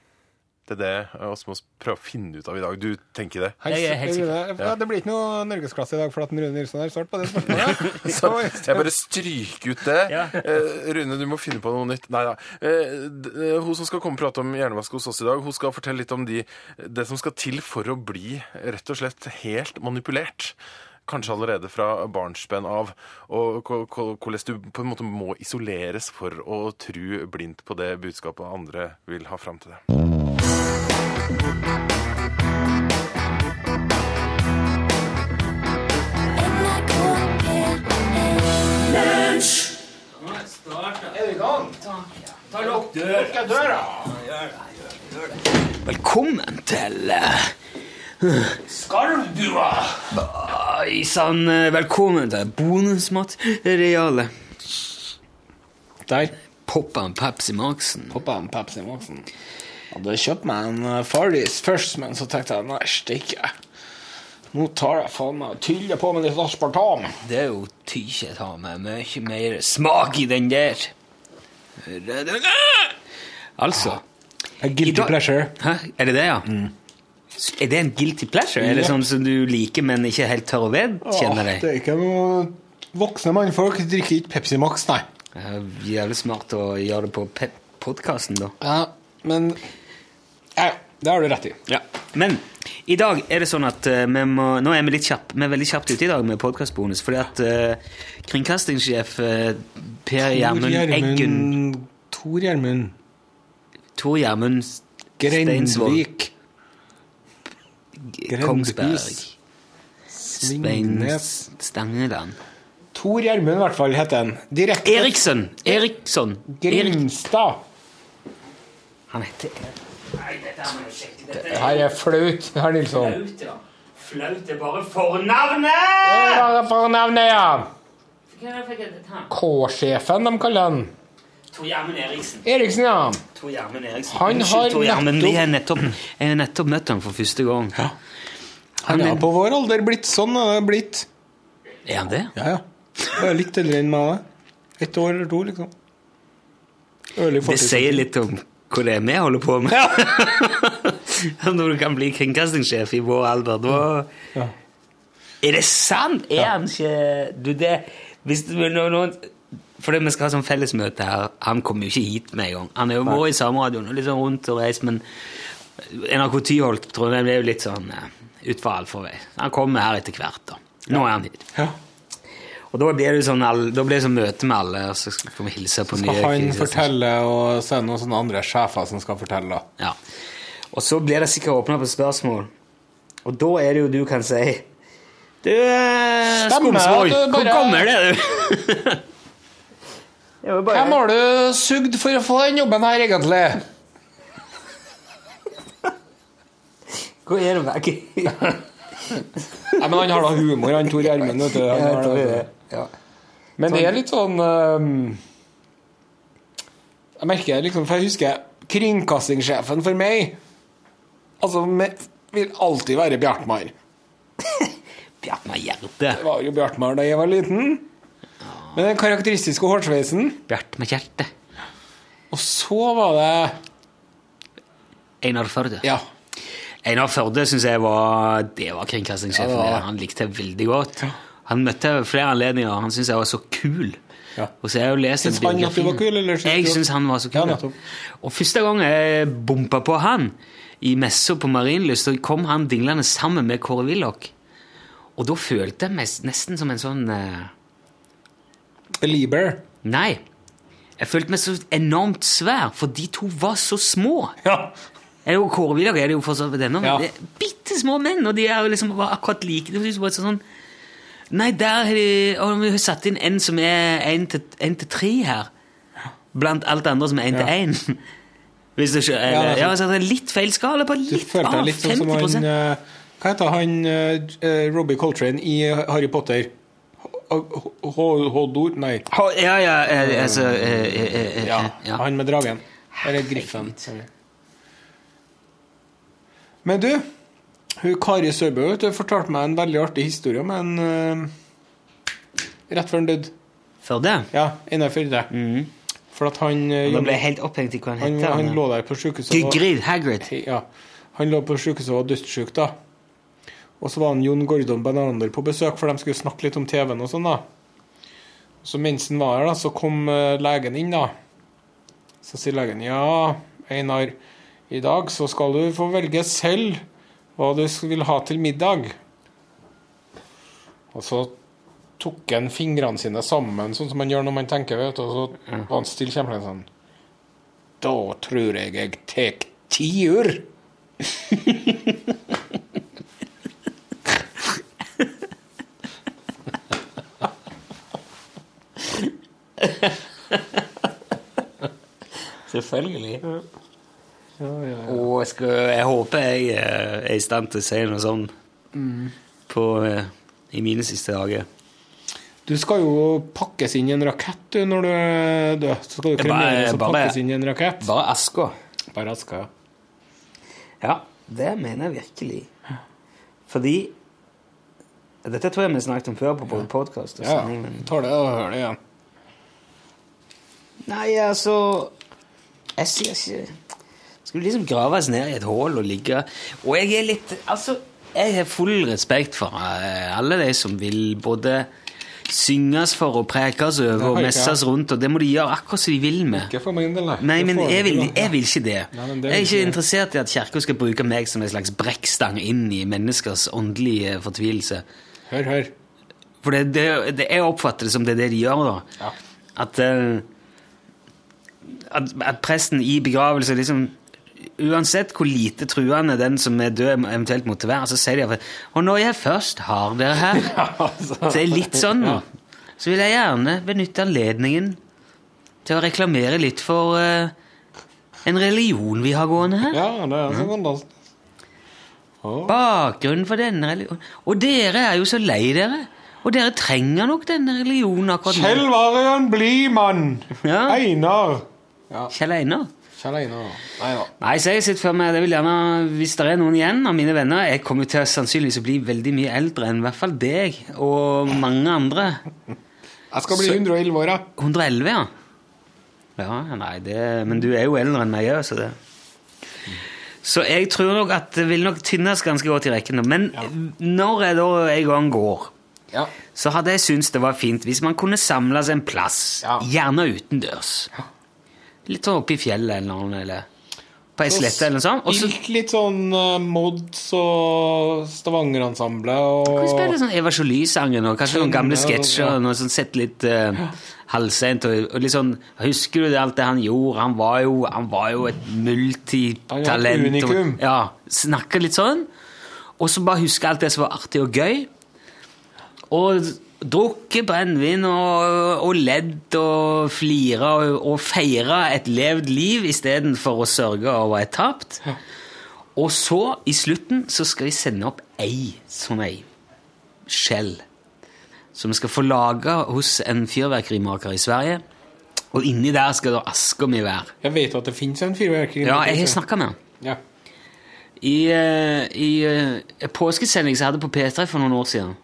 S6: Det er det vi må prøve å finne ut av i dag. Du tenker det?
S4: Hei,
S3: Jeg er helt
S4: sikker. Ja, det blir ikke noe norgesklasse i dag for at Rune Nilsson har svart på det spørsmålet. Så,
S6: Jeg bare stryker ut det.
S3: Ja.
S6: Eh, Rune, du må finne på noe nytt. Nei da. Eh, eh, hun som skal komme og prate om hjernevask hos oss i dag, hun skal fortelle litt om de, det som skal til for å bli rett og slett helt manipulert. Kanskje allerede fra barnsben av. Og hvordan du på en måte må isoleres for å tro blindt på det budskapet andre vil ha fram til deg.
S3: Ta lukk døra. Velkommen til uh, Skarvbua. Oi sann, eh, velkommen til bonusmaterialet.
S4: Der
S3: Poppa han Pepsi Maxen.
S4: poppa han Pepsi Maxen. Hadde kjøpt meg en eh, Farris først, men så tenkte jeg nei, stikke. Nå tar jeg faen meg og tyller på med litt aspartam.
S3: Det er jo tykje ta med mye mer smak i den der. Altså
S4: A guilty
S3: dag-
S4: pleasure.
S3: Hæ? Er det det, ja? Er det en guilty pleasure? Er det sånn som du liker, men ikke helt tør å vedkjenne deg?
S4: det er ikke noe Voksne mannfolk drikker ikke Pepsi Max, nei.
S3: Jævlig smart å gjøre det på podkasten, da.
S4: Ja, men Ja, det har du rett i.
S3: Ja. Men i dag er det sånn at eh, vi må Nå er vi litt kjapp, vi er veldig kjapt ute i dag med podkastbonus, fordi at uh, kringkastingssjef uh, Per Gjermund Eggen
S4: Tor Gjermund
S3: Tor Gjermund
S4: Grendvik.
S3: Kongsberg
S4: Svingnes.
S3: Stangeland
S4: Tor Gjermund, i hvert fall, heter han. Direkte
S3: Eriksson! Eriksson! Erik.
S4: Grimstad.
S3: Han heter Nei, dette her må jeg sjekke. Dette
S4: Det her er flaut, herr Nilsson.
S3: flaut, ja. Flaut er bare fornavnet!
S4: Det er fornavnet, ja? K-sjefen, de kaller han.
S3: Tor Gjermund Eriksen.
S4: Eriksen, ja.
S3: Tor Gjermund Eriksen.
S4: Han
S3: Unnskyld,
S4: har
S3: Tor Gjermund, vi har nettopp, nettopp møtt ham for første gang.
S4: Han er på vår alder blitt sånn. Er blitt.
S3: Er han det?
S4: Ja, ja. Bare litt eldre enn meg. Ett år eller to, liksom.
S3: Det sier litt om hva det er vi holder på med. Når du kan bli kringkastingssjef i vår alder, da
S4: Ja.
S3: Er det sant? Er han ikke Du, det hvis du, nå, nå, Fordi vi skal ha sånn fellesmøte her. Han kommer jo ikke hit med en gang. Han er jo vært i sameradioen og litt sånn rundt og reist, men NRK Tyholt tror jeg ble jo litt sånn eh, utfor allfarvei. Han kommer her etter hvert, da. Nå er han hit.
S4: Ja.
S3: Og da blir det sånn, da blir det sånn møte med alle, og så skal vi hilse på
S4: Skal
S3: nye
S4: han fortelle, og så er det noen sånne andre sjefer som skal fortelle, da.
S3: Ja. Og så blir det sikkert åpna på spørsmål. Og da er det jo du kan si Du, Skumsvoll,
S4: at det
S3: hvor
S4: bare-
S3: kommer det, du?
S4: Hvem har du sugd for å få den jobben her, egentlig?
S3: Hva er det med
S4: Nei, men Han har da humor, han Tor Gjermund. vet du. Han har det. Men det er litt sånn ehm, Jeg merker det liksom, for jeg husker kringkastingssjefen for meg Altså, med, vil alltid være Bjartmar.
S3: Bjartmar Gjerde.
S4: Det var jo Bjartmar da jeg var liten. Med den karakteristiske hårsveisen.
S3: Bjartmar Kjerte.
S4: Og så var det
S3: Einar Førde.
S4: Ja.
S3: Einar Førde syns jeg var Det var kringkastingssjefen.
S4: Ja, det var det.
S3: Han likte jeg veldig godt. Han møtte jeg ved flere anledninger, og han syntes jeg var så kul.
S4: Ja.
S3: Og så jeg jo lest
S4: Syns han at du var kul, eller
S3: Jeg syns han var så kul.
S4: Ja,
S3: og første gang jeg bompa på han i messa på Marienlyst, så kom han dinglende sammen med Kåre Willoch. Og da følte jeg meg nesten som en sånn uh...
S4: Belieber.
S3: Nei. Jeg følte meg så enormt svær, for de to var så små.
S4: Ja.
S3: Det jo Kåre Willoch er det jo for så vidt ennå, men
S4: Ja.
S3: bitte små menn, og de er jo liksom akkurat like. Det var sånn Nei, der har de har satt inn en som er én til, tre her. Blant alt andre som er én til én. Hvis du skjønner?
S4: Ja, er
S3: ja, så det er litt feil skala på
S4: Du
S3: litt
S4: følte
S3: av
S4: deg litt sånn som
S3: 50
S4: han eh, Hva heter han uh, Robbie Coltrane i Harry Potter? Hodor? Nei.
S3: Ja, ja, eh, altså eh, eh, eh,
S4: ja. han med dragen. Eller Griffen. Men du, hun Kari Sørbø fortalte meg en veldig artig historie om en uh, Rett før han døde.
S3: Før det?
S4: Ja, Einar Førde. For at han
S3: Da ble jeg helt opphengt i hva han
S4: han, han lå der på sykehuset
S3: Gygrid Hagrid.
S4: Ja. Han lå på sykehuset og var dødssyk, da. Og så var han Jon Gordon Benander på besøk, for de skulle snakke litt om TV-en og sånn, da. Så mens han var her, da, så kom eh, legen inn, da. Så sier legen ja, Einar, i dag så skal du få velge selv hva du vil ha til middag. Og så tok han fingrene sine sammen, sånn som man gjør når man tenker, vet du, og så var han stille kjempelenge sånn. Da tror jeg jeg tek tiur.
S3: Selvfølgelig. Og jeg, skal, jeg håper jeg eh, er i stand til å si noe sånn på, eh, i mine siste dager.
S4: Du skal jo pakkes inn i en rakett du, når du er død. Så skal du kremeres og pakkes inn i en rakett.
S3: Bare aska.
S4: Bare aska, ja.
S3: Ja, det mener jeg virkelig. Fordi Dette tror jeg vi snakket om før på både podkast og
S4: Ja,
S3: sending. men-
S4: tar det og hører det igjen.
S3: Nei, altså Jeg sier ikke Skulle liksom graves ned i et hull og ligge Og jeg er litt Altså, jeg har full respekt for eh, alle de som vil både synges for og prekes over og messes rundt, og det må de gjøre akkurat som de vil med.
S4: Ikke for min del, nei.
S3: Nei, men jeg vil, jeg vil ikke det.
S4: Nei, det
S3: jeg er ikke interessert i at kirka skal bruke meg som en slags brekkstang inn i menneskers åndelige fortvilelse.
S4: Hør, hør.
S3: For det, det, det, jeg oppfatter det som det er det de gjør, da.
S4: Ja.
S3: At, eh, at, at presten i begravelse liksom Uansett hvor lite truende den som er død, eventuelt måtte være, så sier de iallfall Og når jeg først har dere her Så det er litt sånn nå. Så vil jeg gjerne benytte anledningen til å reklamere litt for uh, en religion vi har gående her.
S4: Ja, det er så fantastisk.
S3: Bakgrunnen for denne religionen Og dere er jo så lei dere. Og dere trenger nok denne religionen akkurat nå.
S4: Kjell var en blid mann.
S3: Ja.
S4: Einar.
S3: Kjell Einar.
S4: Kjell Einar. Nei da.
S3: Nei, så jeg sitter for meg, det vil gjerne, Hvis det er noen igjen av mine venner Jeg kommer til å sannsynligvis å bli veldig mye eldre enn i hvert fall deg og mange andre.
S4: Jeg skal bli
S3: Så-
S4: 111 år, ja.
S3: 111, ja. Ja, nei, det, Men du er jo eldre enn meg òg, så det Så jeg tror nok at det vil nok tynnes ganske godt i rekken. Men Men når jeg da en gang går,
S4: ja.
S3: så hadde jeg syntes det var fint hvis man kunne samles en plass,
S4: Ja.
S3: gjerne utendørs. Litt sånn oppe i fjellet eller noe, eller på ei slette eller noe sånt. Også,
S4: litt, litt sånn uh, Mods og Stavanger-ensemble og
S3: kan spille sånn Eva Jolie-sangen og kanskje noen gamle sketsjer
S4: ja.
S3: og noe sånn sett litt uh, halvseint. Og, og litt sånn, Husker du det, alt det han gjorde? Han var jo, han var jo et multitalent.
S4: Han var et
S3: ja, Snakke litt sånn. Og så bare huske alt det som var artig og gøy. Og drukket brennevin og, og ledd og flira og, og feira et levd liv istedenfor å sørge over et tapt. Og så, i slutten, så skal vi sende opp ei sånn ei skjell. Som vi skal få laga hos en fyrverkerimaker i Sverige. Og inni der skal da aska mi være.
S4: Jeg vet at det finnes en fyrverkerimaker.
S3: Ja, jeg har snakka med han.
S4: Ja.
S3: I, i, i eh, påskesending som jeg hadde på P3 for noen år siden.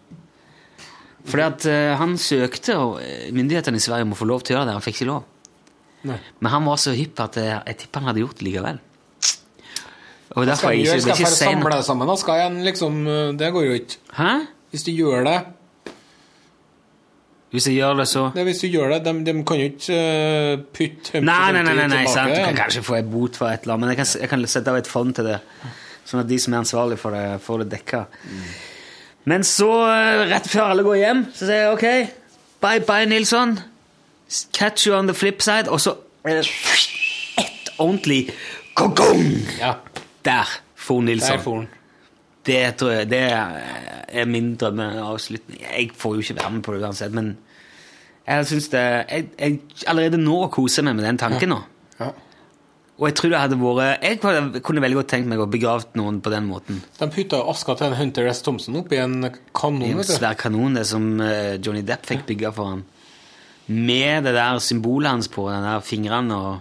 S3: Fordi at eh, han søkte, eh, myndighetene i Sverige om å få lov til å gjøre det. Han fikk ikke lov.
S4: Nei.
S3: Men han var så hypp at jeg, jeg tipper han hadde gjort det likevel. Og derfor
S4: Skal
S3: jeg ikke,
S4: skal jeg samle det sammen? Da skal jeg liksom eh, Det går jo ikke.
S3: Hæ?
S4: Hvis du gjør det,
S3: Hvis jeg gjør det, så
S4: det er hvis du gjør det De, de kan jo ikke eh, putte
S3: Nei, nei, nei, nei, nei sant. Du kan kanskje få en bot for et eller annet, men jeg kan, jeg kan sette av et fond til det. Sånn at de som er ansvarlig for det, får det dekka. Men så, eh, rett før alle går hjem, så sier jeg ok, bye bye, Nilsson. Catch you on the flip side. Og så det ett ordentlig kong
S4: Ja,
S3: Der for
S4: der
S3: Nilsson.
S4: får han.
S3: Det tror jeg det er min drømmeavslutning. Jeg får jo ikke være med på det uansett, men jeg synes det jeg, jeg allerede nå koser meg med den tanken nå.
S4: Ja. Ja.
S3: Og jeg tror det hadde vært Jeg kunne- veldig godt tenkt meg å begravd noen på den måten.
S4: De putta aska til en Hunter S. Thompson opp
S3: i en
S4: I en
S3: svær kanon, det som eh, Johnny Depp fikk bygga for han. Med det der symbolet hans på den der fingrene og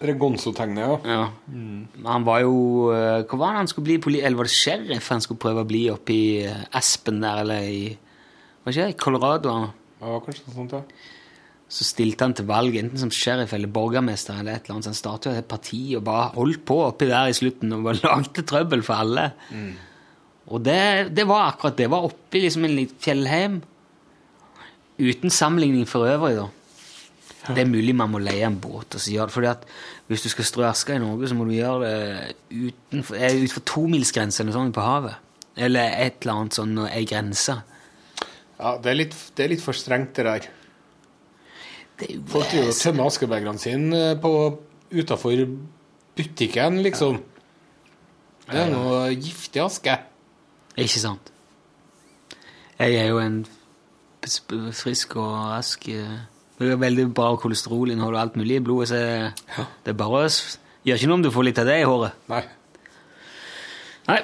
S4: Regonzo-tegnet, ja.
S3: Ja. Mm. Han var jo eh, Hva var det han skulle bli? Poli eller var det sheriff han skulle prøve å bli oppe i eh, Aspen der, eller i Hva skjer? Colorado?
S4: ja. Kanskje noe sånt, ja.
S3: Så stilte han til valg enten som sheriff eller borgermester eller et eller annet. Han startet et parti og bare holdt på oppi der i slutten og bare lagde trøbbel for alle. Og det, det var akkurat det. var oppi liksom en liten fjellheim. Uten sammenligning for øvrig, da. Det er mulig man må leie en båt og så gjør det. fordi at hvis du skal strø aska i Norge, så må du gjøre det utenfor, eh, utenfor tomilsgrensen eller sånn på havet. Eller et eller annet sånn, ei grense.
S4: ja det, er litt, det er litt for strengt, det der. Folk driver og tømmer askebegerne sine på utafor butikken, liksom. Det er noe giftig aske.
S3: Ikke sant? Jeg er jo en frisk og rask det er veldig bra kolesterolinnhold og alt mulig i blodet, så det er bare Gjør ikke noe om du får litt av det i håret.
S4: Nei.
S3: Nei,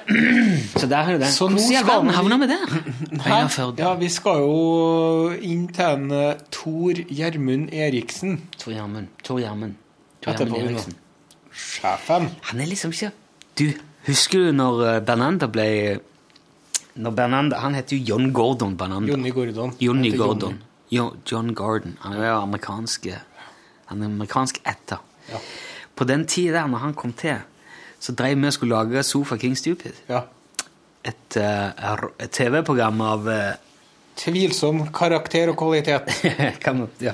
S3: Så der har du det.
S4: Så nå
S3: Hvordan i all
S4: skal
S3: verden
S4: havne
S3: havna vi der?
S4: Ja, vi skal jo inn til en eh, Tor Gjermund Eriksen,
S3: Tor Gjermund. Tor Gjermund. Tor Gjermund. Eriksen.
S4: sjefen.
S3: Han er liksom ikke Du, husker du når Bernanda ble Når Bernanda Han heter jo John Gordon Bernanda.
S4: Johnny Gordon.
S3: Johnny Gordon. Jo, John Gordon. Han er jo amerikansk Han er amerikansk etter.
S4: Ja.
S3: På den tida der, når han kom til, så drev vi og skulle lage Sofa King Stupid.
S4: Ja.
S3: Et, eh, et TV-program av eh,
S4: Tvilsom karakter og kvalitet.
S3: kan ja.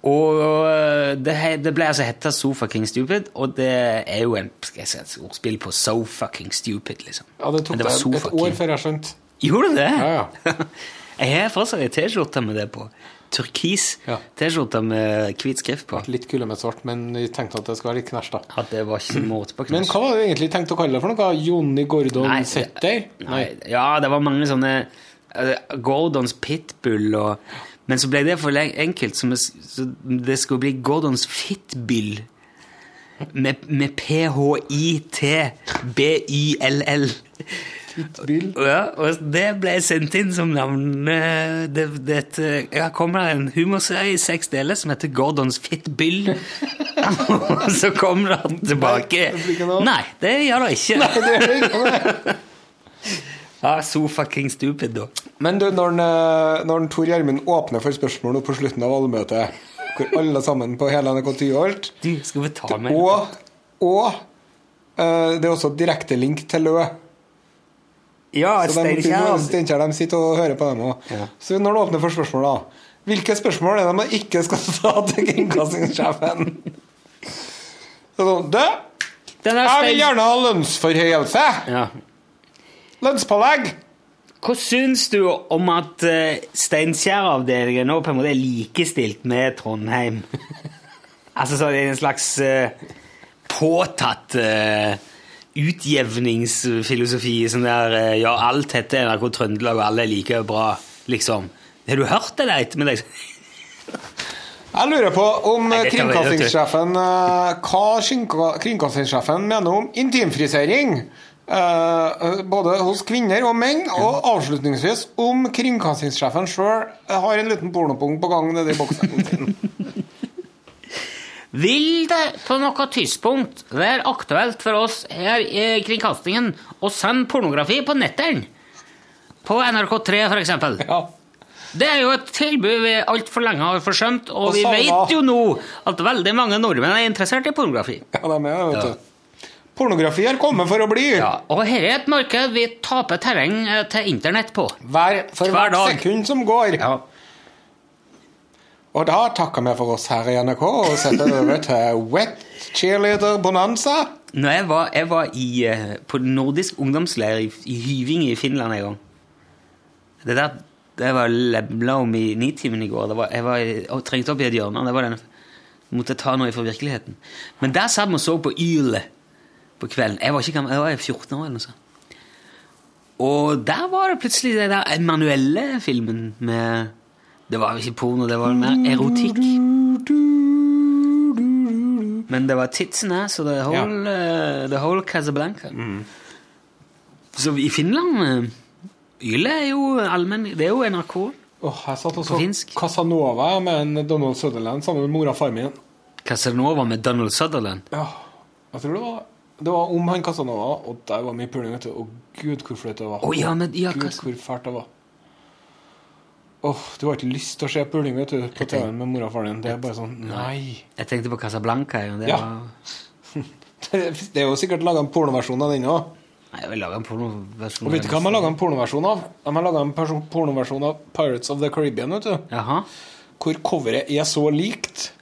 S3: Og eh, det, det ble altså hetta Sofa King Stupid, og det er jo en si, et ordspill på So fucking stupid, liksom.
S4: Ja, det tok
S3: det var
S4: deg et år før jeg skjønte.
S3: Gjorde det?
S4: Ja,
S3: jeg har fortsatt ei T-skjorte med det på. Turkis
S4: Ja.
S3: T-skjorte med hvit skrift på.
S4: Litt kule med svart, men vi tenkte at det skulle være litt knæsj, da.
S3: At det var ikke måte på
S4: Men hva var det du egentlig tenkt å kalle det for noe? Jonny Gordon
S3: Nei,
S4: Setter?
S3: Nei, ja, det var mange sånne eh, Gordons Pitbull og Men så ble det for enkelt, så det skulle bli Gordons Fitbill. Med, med P-H-I-T-B-Y-L-L.
S4: Fitbill?
S3: Ja, og det ble sendt inn som navn det, det, Ja, kommer det en humorserie i seks deler som heter Gordons Fitbill. og så kommer det tilbake
S4: Nei, det
S3: gjør det ikke.
S4: Nei, det gjør det ikke.
S3: Ja, so fucking stupid, da.
S4: Men du, når, den, eh, når den Tor Gjermund åpner for spørsmål nå på slutten av allmøtet, hvor alle sammen på hele NRK Tyholt
S3: Du, skal vi ta med
S4: Og, og uh, det er også direktelink til Lø.
S3: Ja,
S4: de,
S3: Steinkjer.
S4: Steinkjer de sitter og hører på dem òg.
S3: Ja.
S4: Så når du åpner for spørsmål, da Hvilke spørsmål er det man ikke skal ta til kringkastingssjefen? Så sånn, Du, jeg vil gjerne ha lønnsforhøyelse!
S3: Ja.
S4: Lønnspålegg!
S3: Hva syns du om at uh, Steinkjer-avdelingen nå på en måte er likestilt med Trondheim? altså så er det en slags uh, påtatt uh, utjevningsfilosofi. Sånn der eh, Ja, alt heter NRK Trøndelag, og alle er like bra, liksom. Har du hørt det, Leit? Men det,
S4: Jeg lurer på om
S3: Nei,
S4: kringkastingssjefen eh, Hva kringkastingssjefen mener om intimfrisering. eh, både hos kvinner og menn. Og avslutningsvis om kringkastingssjefen sjøl har en liten pornopung på gang nedi boksen sin.
S3: Vil det på noe tidspunkt være aktuelt for oss her i Kringkastingen å sende pornografi på netteren? På NRK3, for eksempel.
S4: Ja.
S3: Det er jo et tilbud vi altfor lenge har forsømt, og,
S4: Og
S3: vi vet jo nå at veldig mange nordmenn er interessert i pornografi.
S4: ja, de er med, vet du. Pornografi har kommet for å bli.
S3: Ja, og her er et marked vi taper terreng til internett på.
S4: Hver, for
S3: Hver
S4: hvert sekund som går.
S3: Ja.
S4: Og da takker vi for oss her i NRK og setter over til Wet Cheerleader Bonanza.
S3: Når jeg var, jeg var i, eh, på nordisk ungdomsleir i, i Hyvinge i Finland en gang. Det der det var lebla om i Nitimen i går. Var, jeg var trengt opp i et hjørne. Det var den, måtte ta noe fra virkeligheten. Men der satt vi og så på Yle på kvelden. Jeg var, ikke, gammel, jeg var 14 år eller noe sånt. Og der var det plutselig den der manuelle filmen med Det var jo ikke porno, det var mer erotikk. Men det var tits and ass og the whole, the whole Casablanca. Så i Finland eh, Yle er jo allmenn Det er jo NRK.
S4: Åh, jeg satt og så. Casanova med en Donald Sutherland sammen med mora og far min.
S3: Casanova med Donald Sutherland.
S4: Ja, jeg tror det var Det var om han Casanova, og der var mye puling, vet du. Og gud, hvor flaut det var.
S3: Oh, ja, men- ja,
S4: gud, hvor fælt det var. Åh, du har ikke lyst til å se puling, vet du, på TV-en med mora og faren din. Det er bare sånn Nei.
S3: Jeg tenkte på Casablanca. Det
S4: Ja.
S3: var...
S4: Det er jo sikkert laga en pornoversjon av den òg. Og vet du hva de har laga en pornoversjon av? De har laga en pornoversjon av Pirates of the Caribbean, vet du.
S3: Jaha.
S4: Hvor coveret er så likt.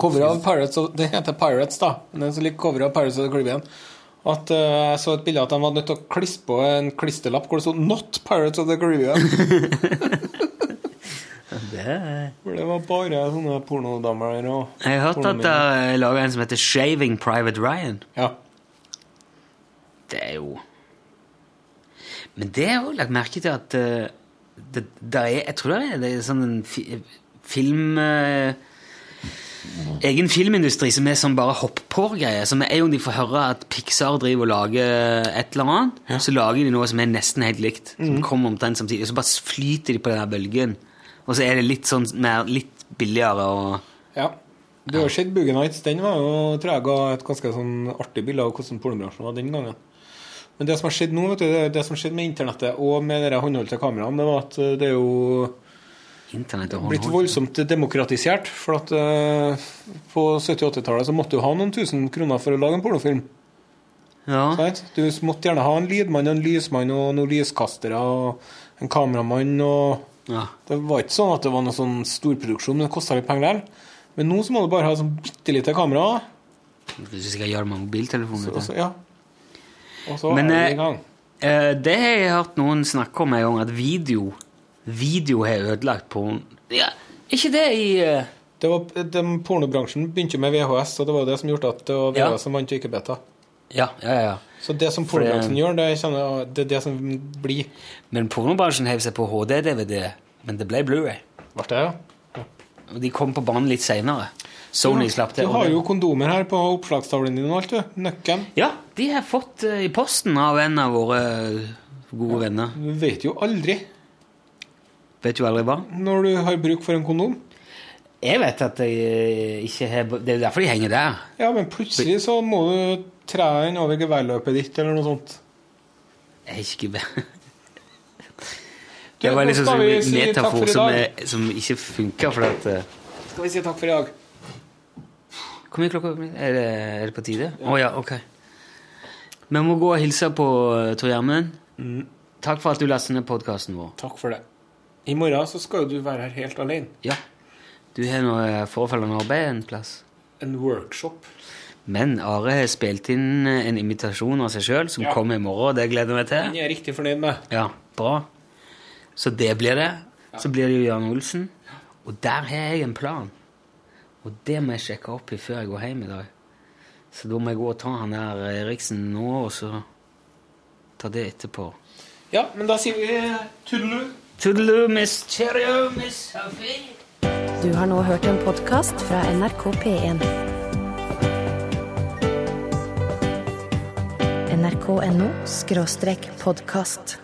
S4: Coveret av Pirates of, Det heter Pirates, da. Men det er så likt coveret av Pirates of the Caribbean. At uh, Jeg så et bilde at de var nødt til å klisse på en klisterlapp hvor det sto 'Not Pirates of the Caribbean'.
S3: Det.
S4: For det var bare sånne pornodamer og
S3: Jeg har hørt at det er laga en som heter Shaving Private Ryan.
S4: Ja.
S3: Det er jo Men det er jo lagt merke til at uh, det, det er, Jeg tror det er, det er sånn en fi, film eh, Egen filmindustri som er sånn bare hopp-på-greier. Som er jo om de får høre at Pixar driver og lager et eller annet, så lager de noe som er nesten helt likt. Som kommer omtrent samtidig. Og så bare flyter de på den der bølgen. Og så er det litt sånn mer, litt billigere og
S4: ja. Du har sett Boogie Nights. Den var jo, tror jeg ga et ganske sånn artig bilde av hvordan pornobransjen var den gangen. Men det som har skjedd nå, vet du, det, det som har skjedd med internettet og med de håndholdte kameraene, det var at eh, det er jo
S3: Internett og
S4: blitt voldsomt demokratisert. For at eh, på 70-80-tallet så måtte du ha noen tusen kroner for å lage en pornofilm.
S3: Ja.
S4: Right? Du måtte gjerne ha en lydmann og en lysmann og noen lyskastere og en kameramann. og
S3: ja.
S4: Det var ikke sånn at det var noen sånn storproduksjon, men det kosta litt penger der. Men nå så må du bare ha sånn bitte lite kamera.
S3: Hvis gjøre det med mobiltelefonen.
S4: Så, så, ja. Og så
S3: Men,
S4: er
S3: eh,
S4: vi i gang.
S3: Eh, det har jeg hørt noen snakke om en gang, at video Video har ødelagt porn. Ja, ikke det i uh...
S4: Det var, de, pornobransjen begynte med VHS, og det var jo det som gjorde at det var
S3: Ja.
S4: VHS som vant, og ikke beta.
S3: Ja, ja, ja.
S4: Så det som
S3: For det-
S4: pornobransjen gjør, det, kjenner, det er det som blir
S3: Men pornobransjen hev seg på HD-DVD, men det ble Blu-ray.
S4: Ble det, ja?
S3: Og de kom på banen litt seinere. Sony slapp
S4: Du
S3: til.
S4: har jo kondomer her på oppslagstavlen din og alt, du. Nøkken.
S3: Ja, de har fått eh, i posten av en av våre eh, gode venner.
S4: Du vet jo aldri
S3: Vet du aldri hva?
S4: når du har bruk for en kondom.
S3: Jeg vet at jeg eh, ikke har Det er derfor de henger der.
S4: Ja, men plutselig så må du tre den over geværløpet ditt, eller noe sånt.
S3: Jeg har ikke
S4: gevær.
S3: Det var liksom
S4: skal
S3: sånn
S4: si
S3: metafor som, er, som ikke funka, for at eh,
S4: Skal vi si takk for i dag?
S3: Hvor mye klokka er det, er det på tide? Å ja. ok. Vi må gå og hilse på uh, Tor Gjermund.
S4: Mm.
S3: Takk for at du leste ned podkasten vår.
S4: Takk for det. I morgen så skal jo du være her helt alene.
S3: Ja. Du har noe eh, forefallende arbeid en plass.
S4: En workshop.
S3: Men Are har spilt inn eh, en invitasjon av seg sjøl som
S4: Ja.
S3: kommer i morgen. og Det gleder jeg meg
S4: Den
S3: til.
S4: er jeg riktig fornøyd med.
S3: Ja, bra. Så det blir det. Så blir det jo Jan Olsen. Og der har jeg en plan. Og det må jeg sjekke opp i før jeg går hjem i dag. Så da må jeg gå og ta han der Eriksen nå, og så ta det etterpå.
S4: Ja, men da sier vi tudelu.
S3: Toodaloo, miss. Cheerio, miss Sophie.
S1: Du har nå hørt en podkast fra NRK P1. nrk.no podkast.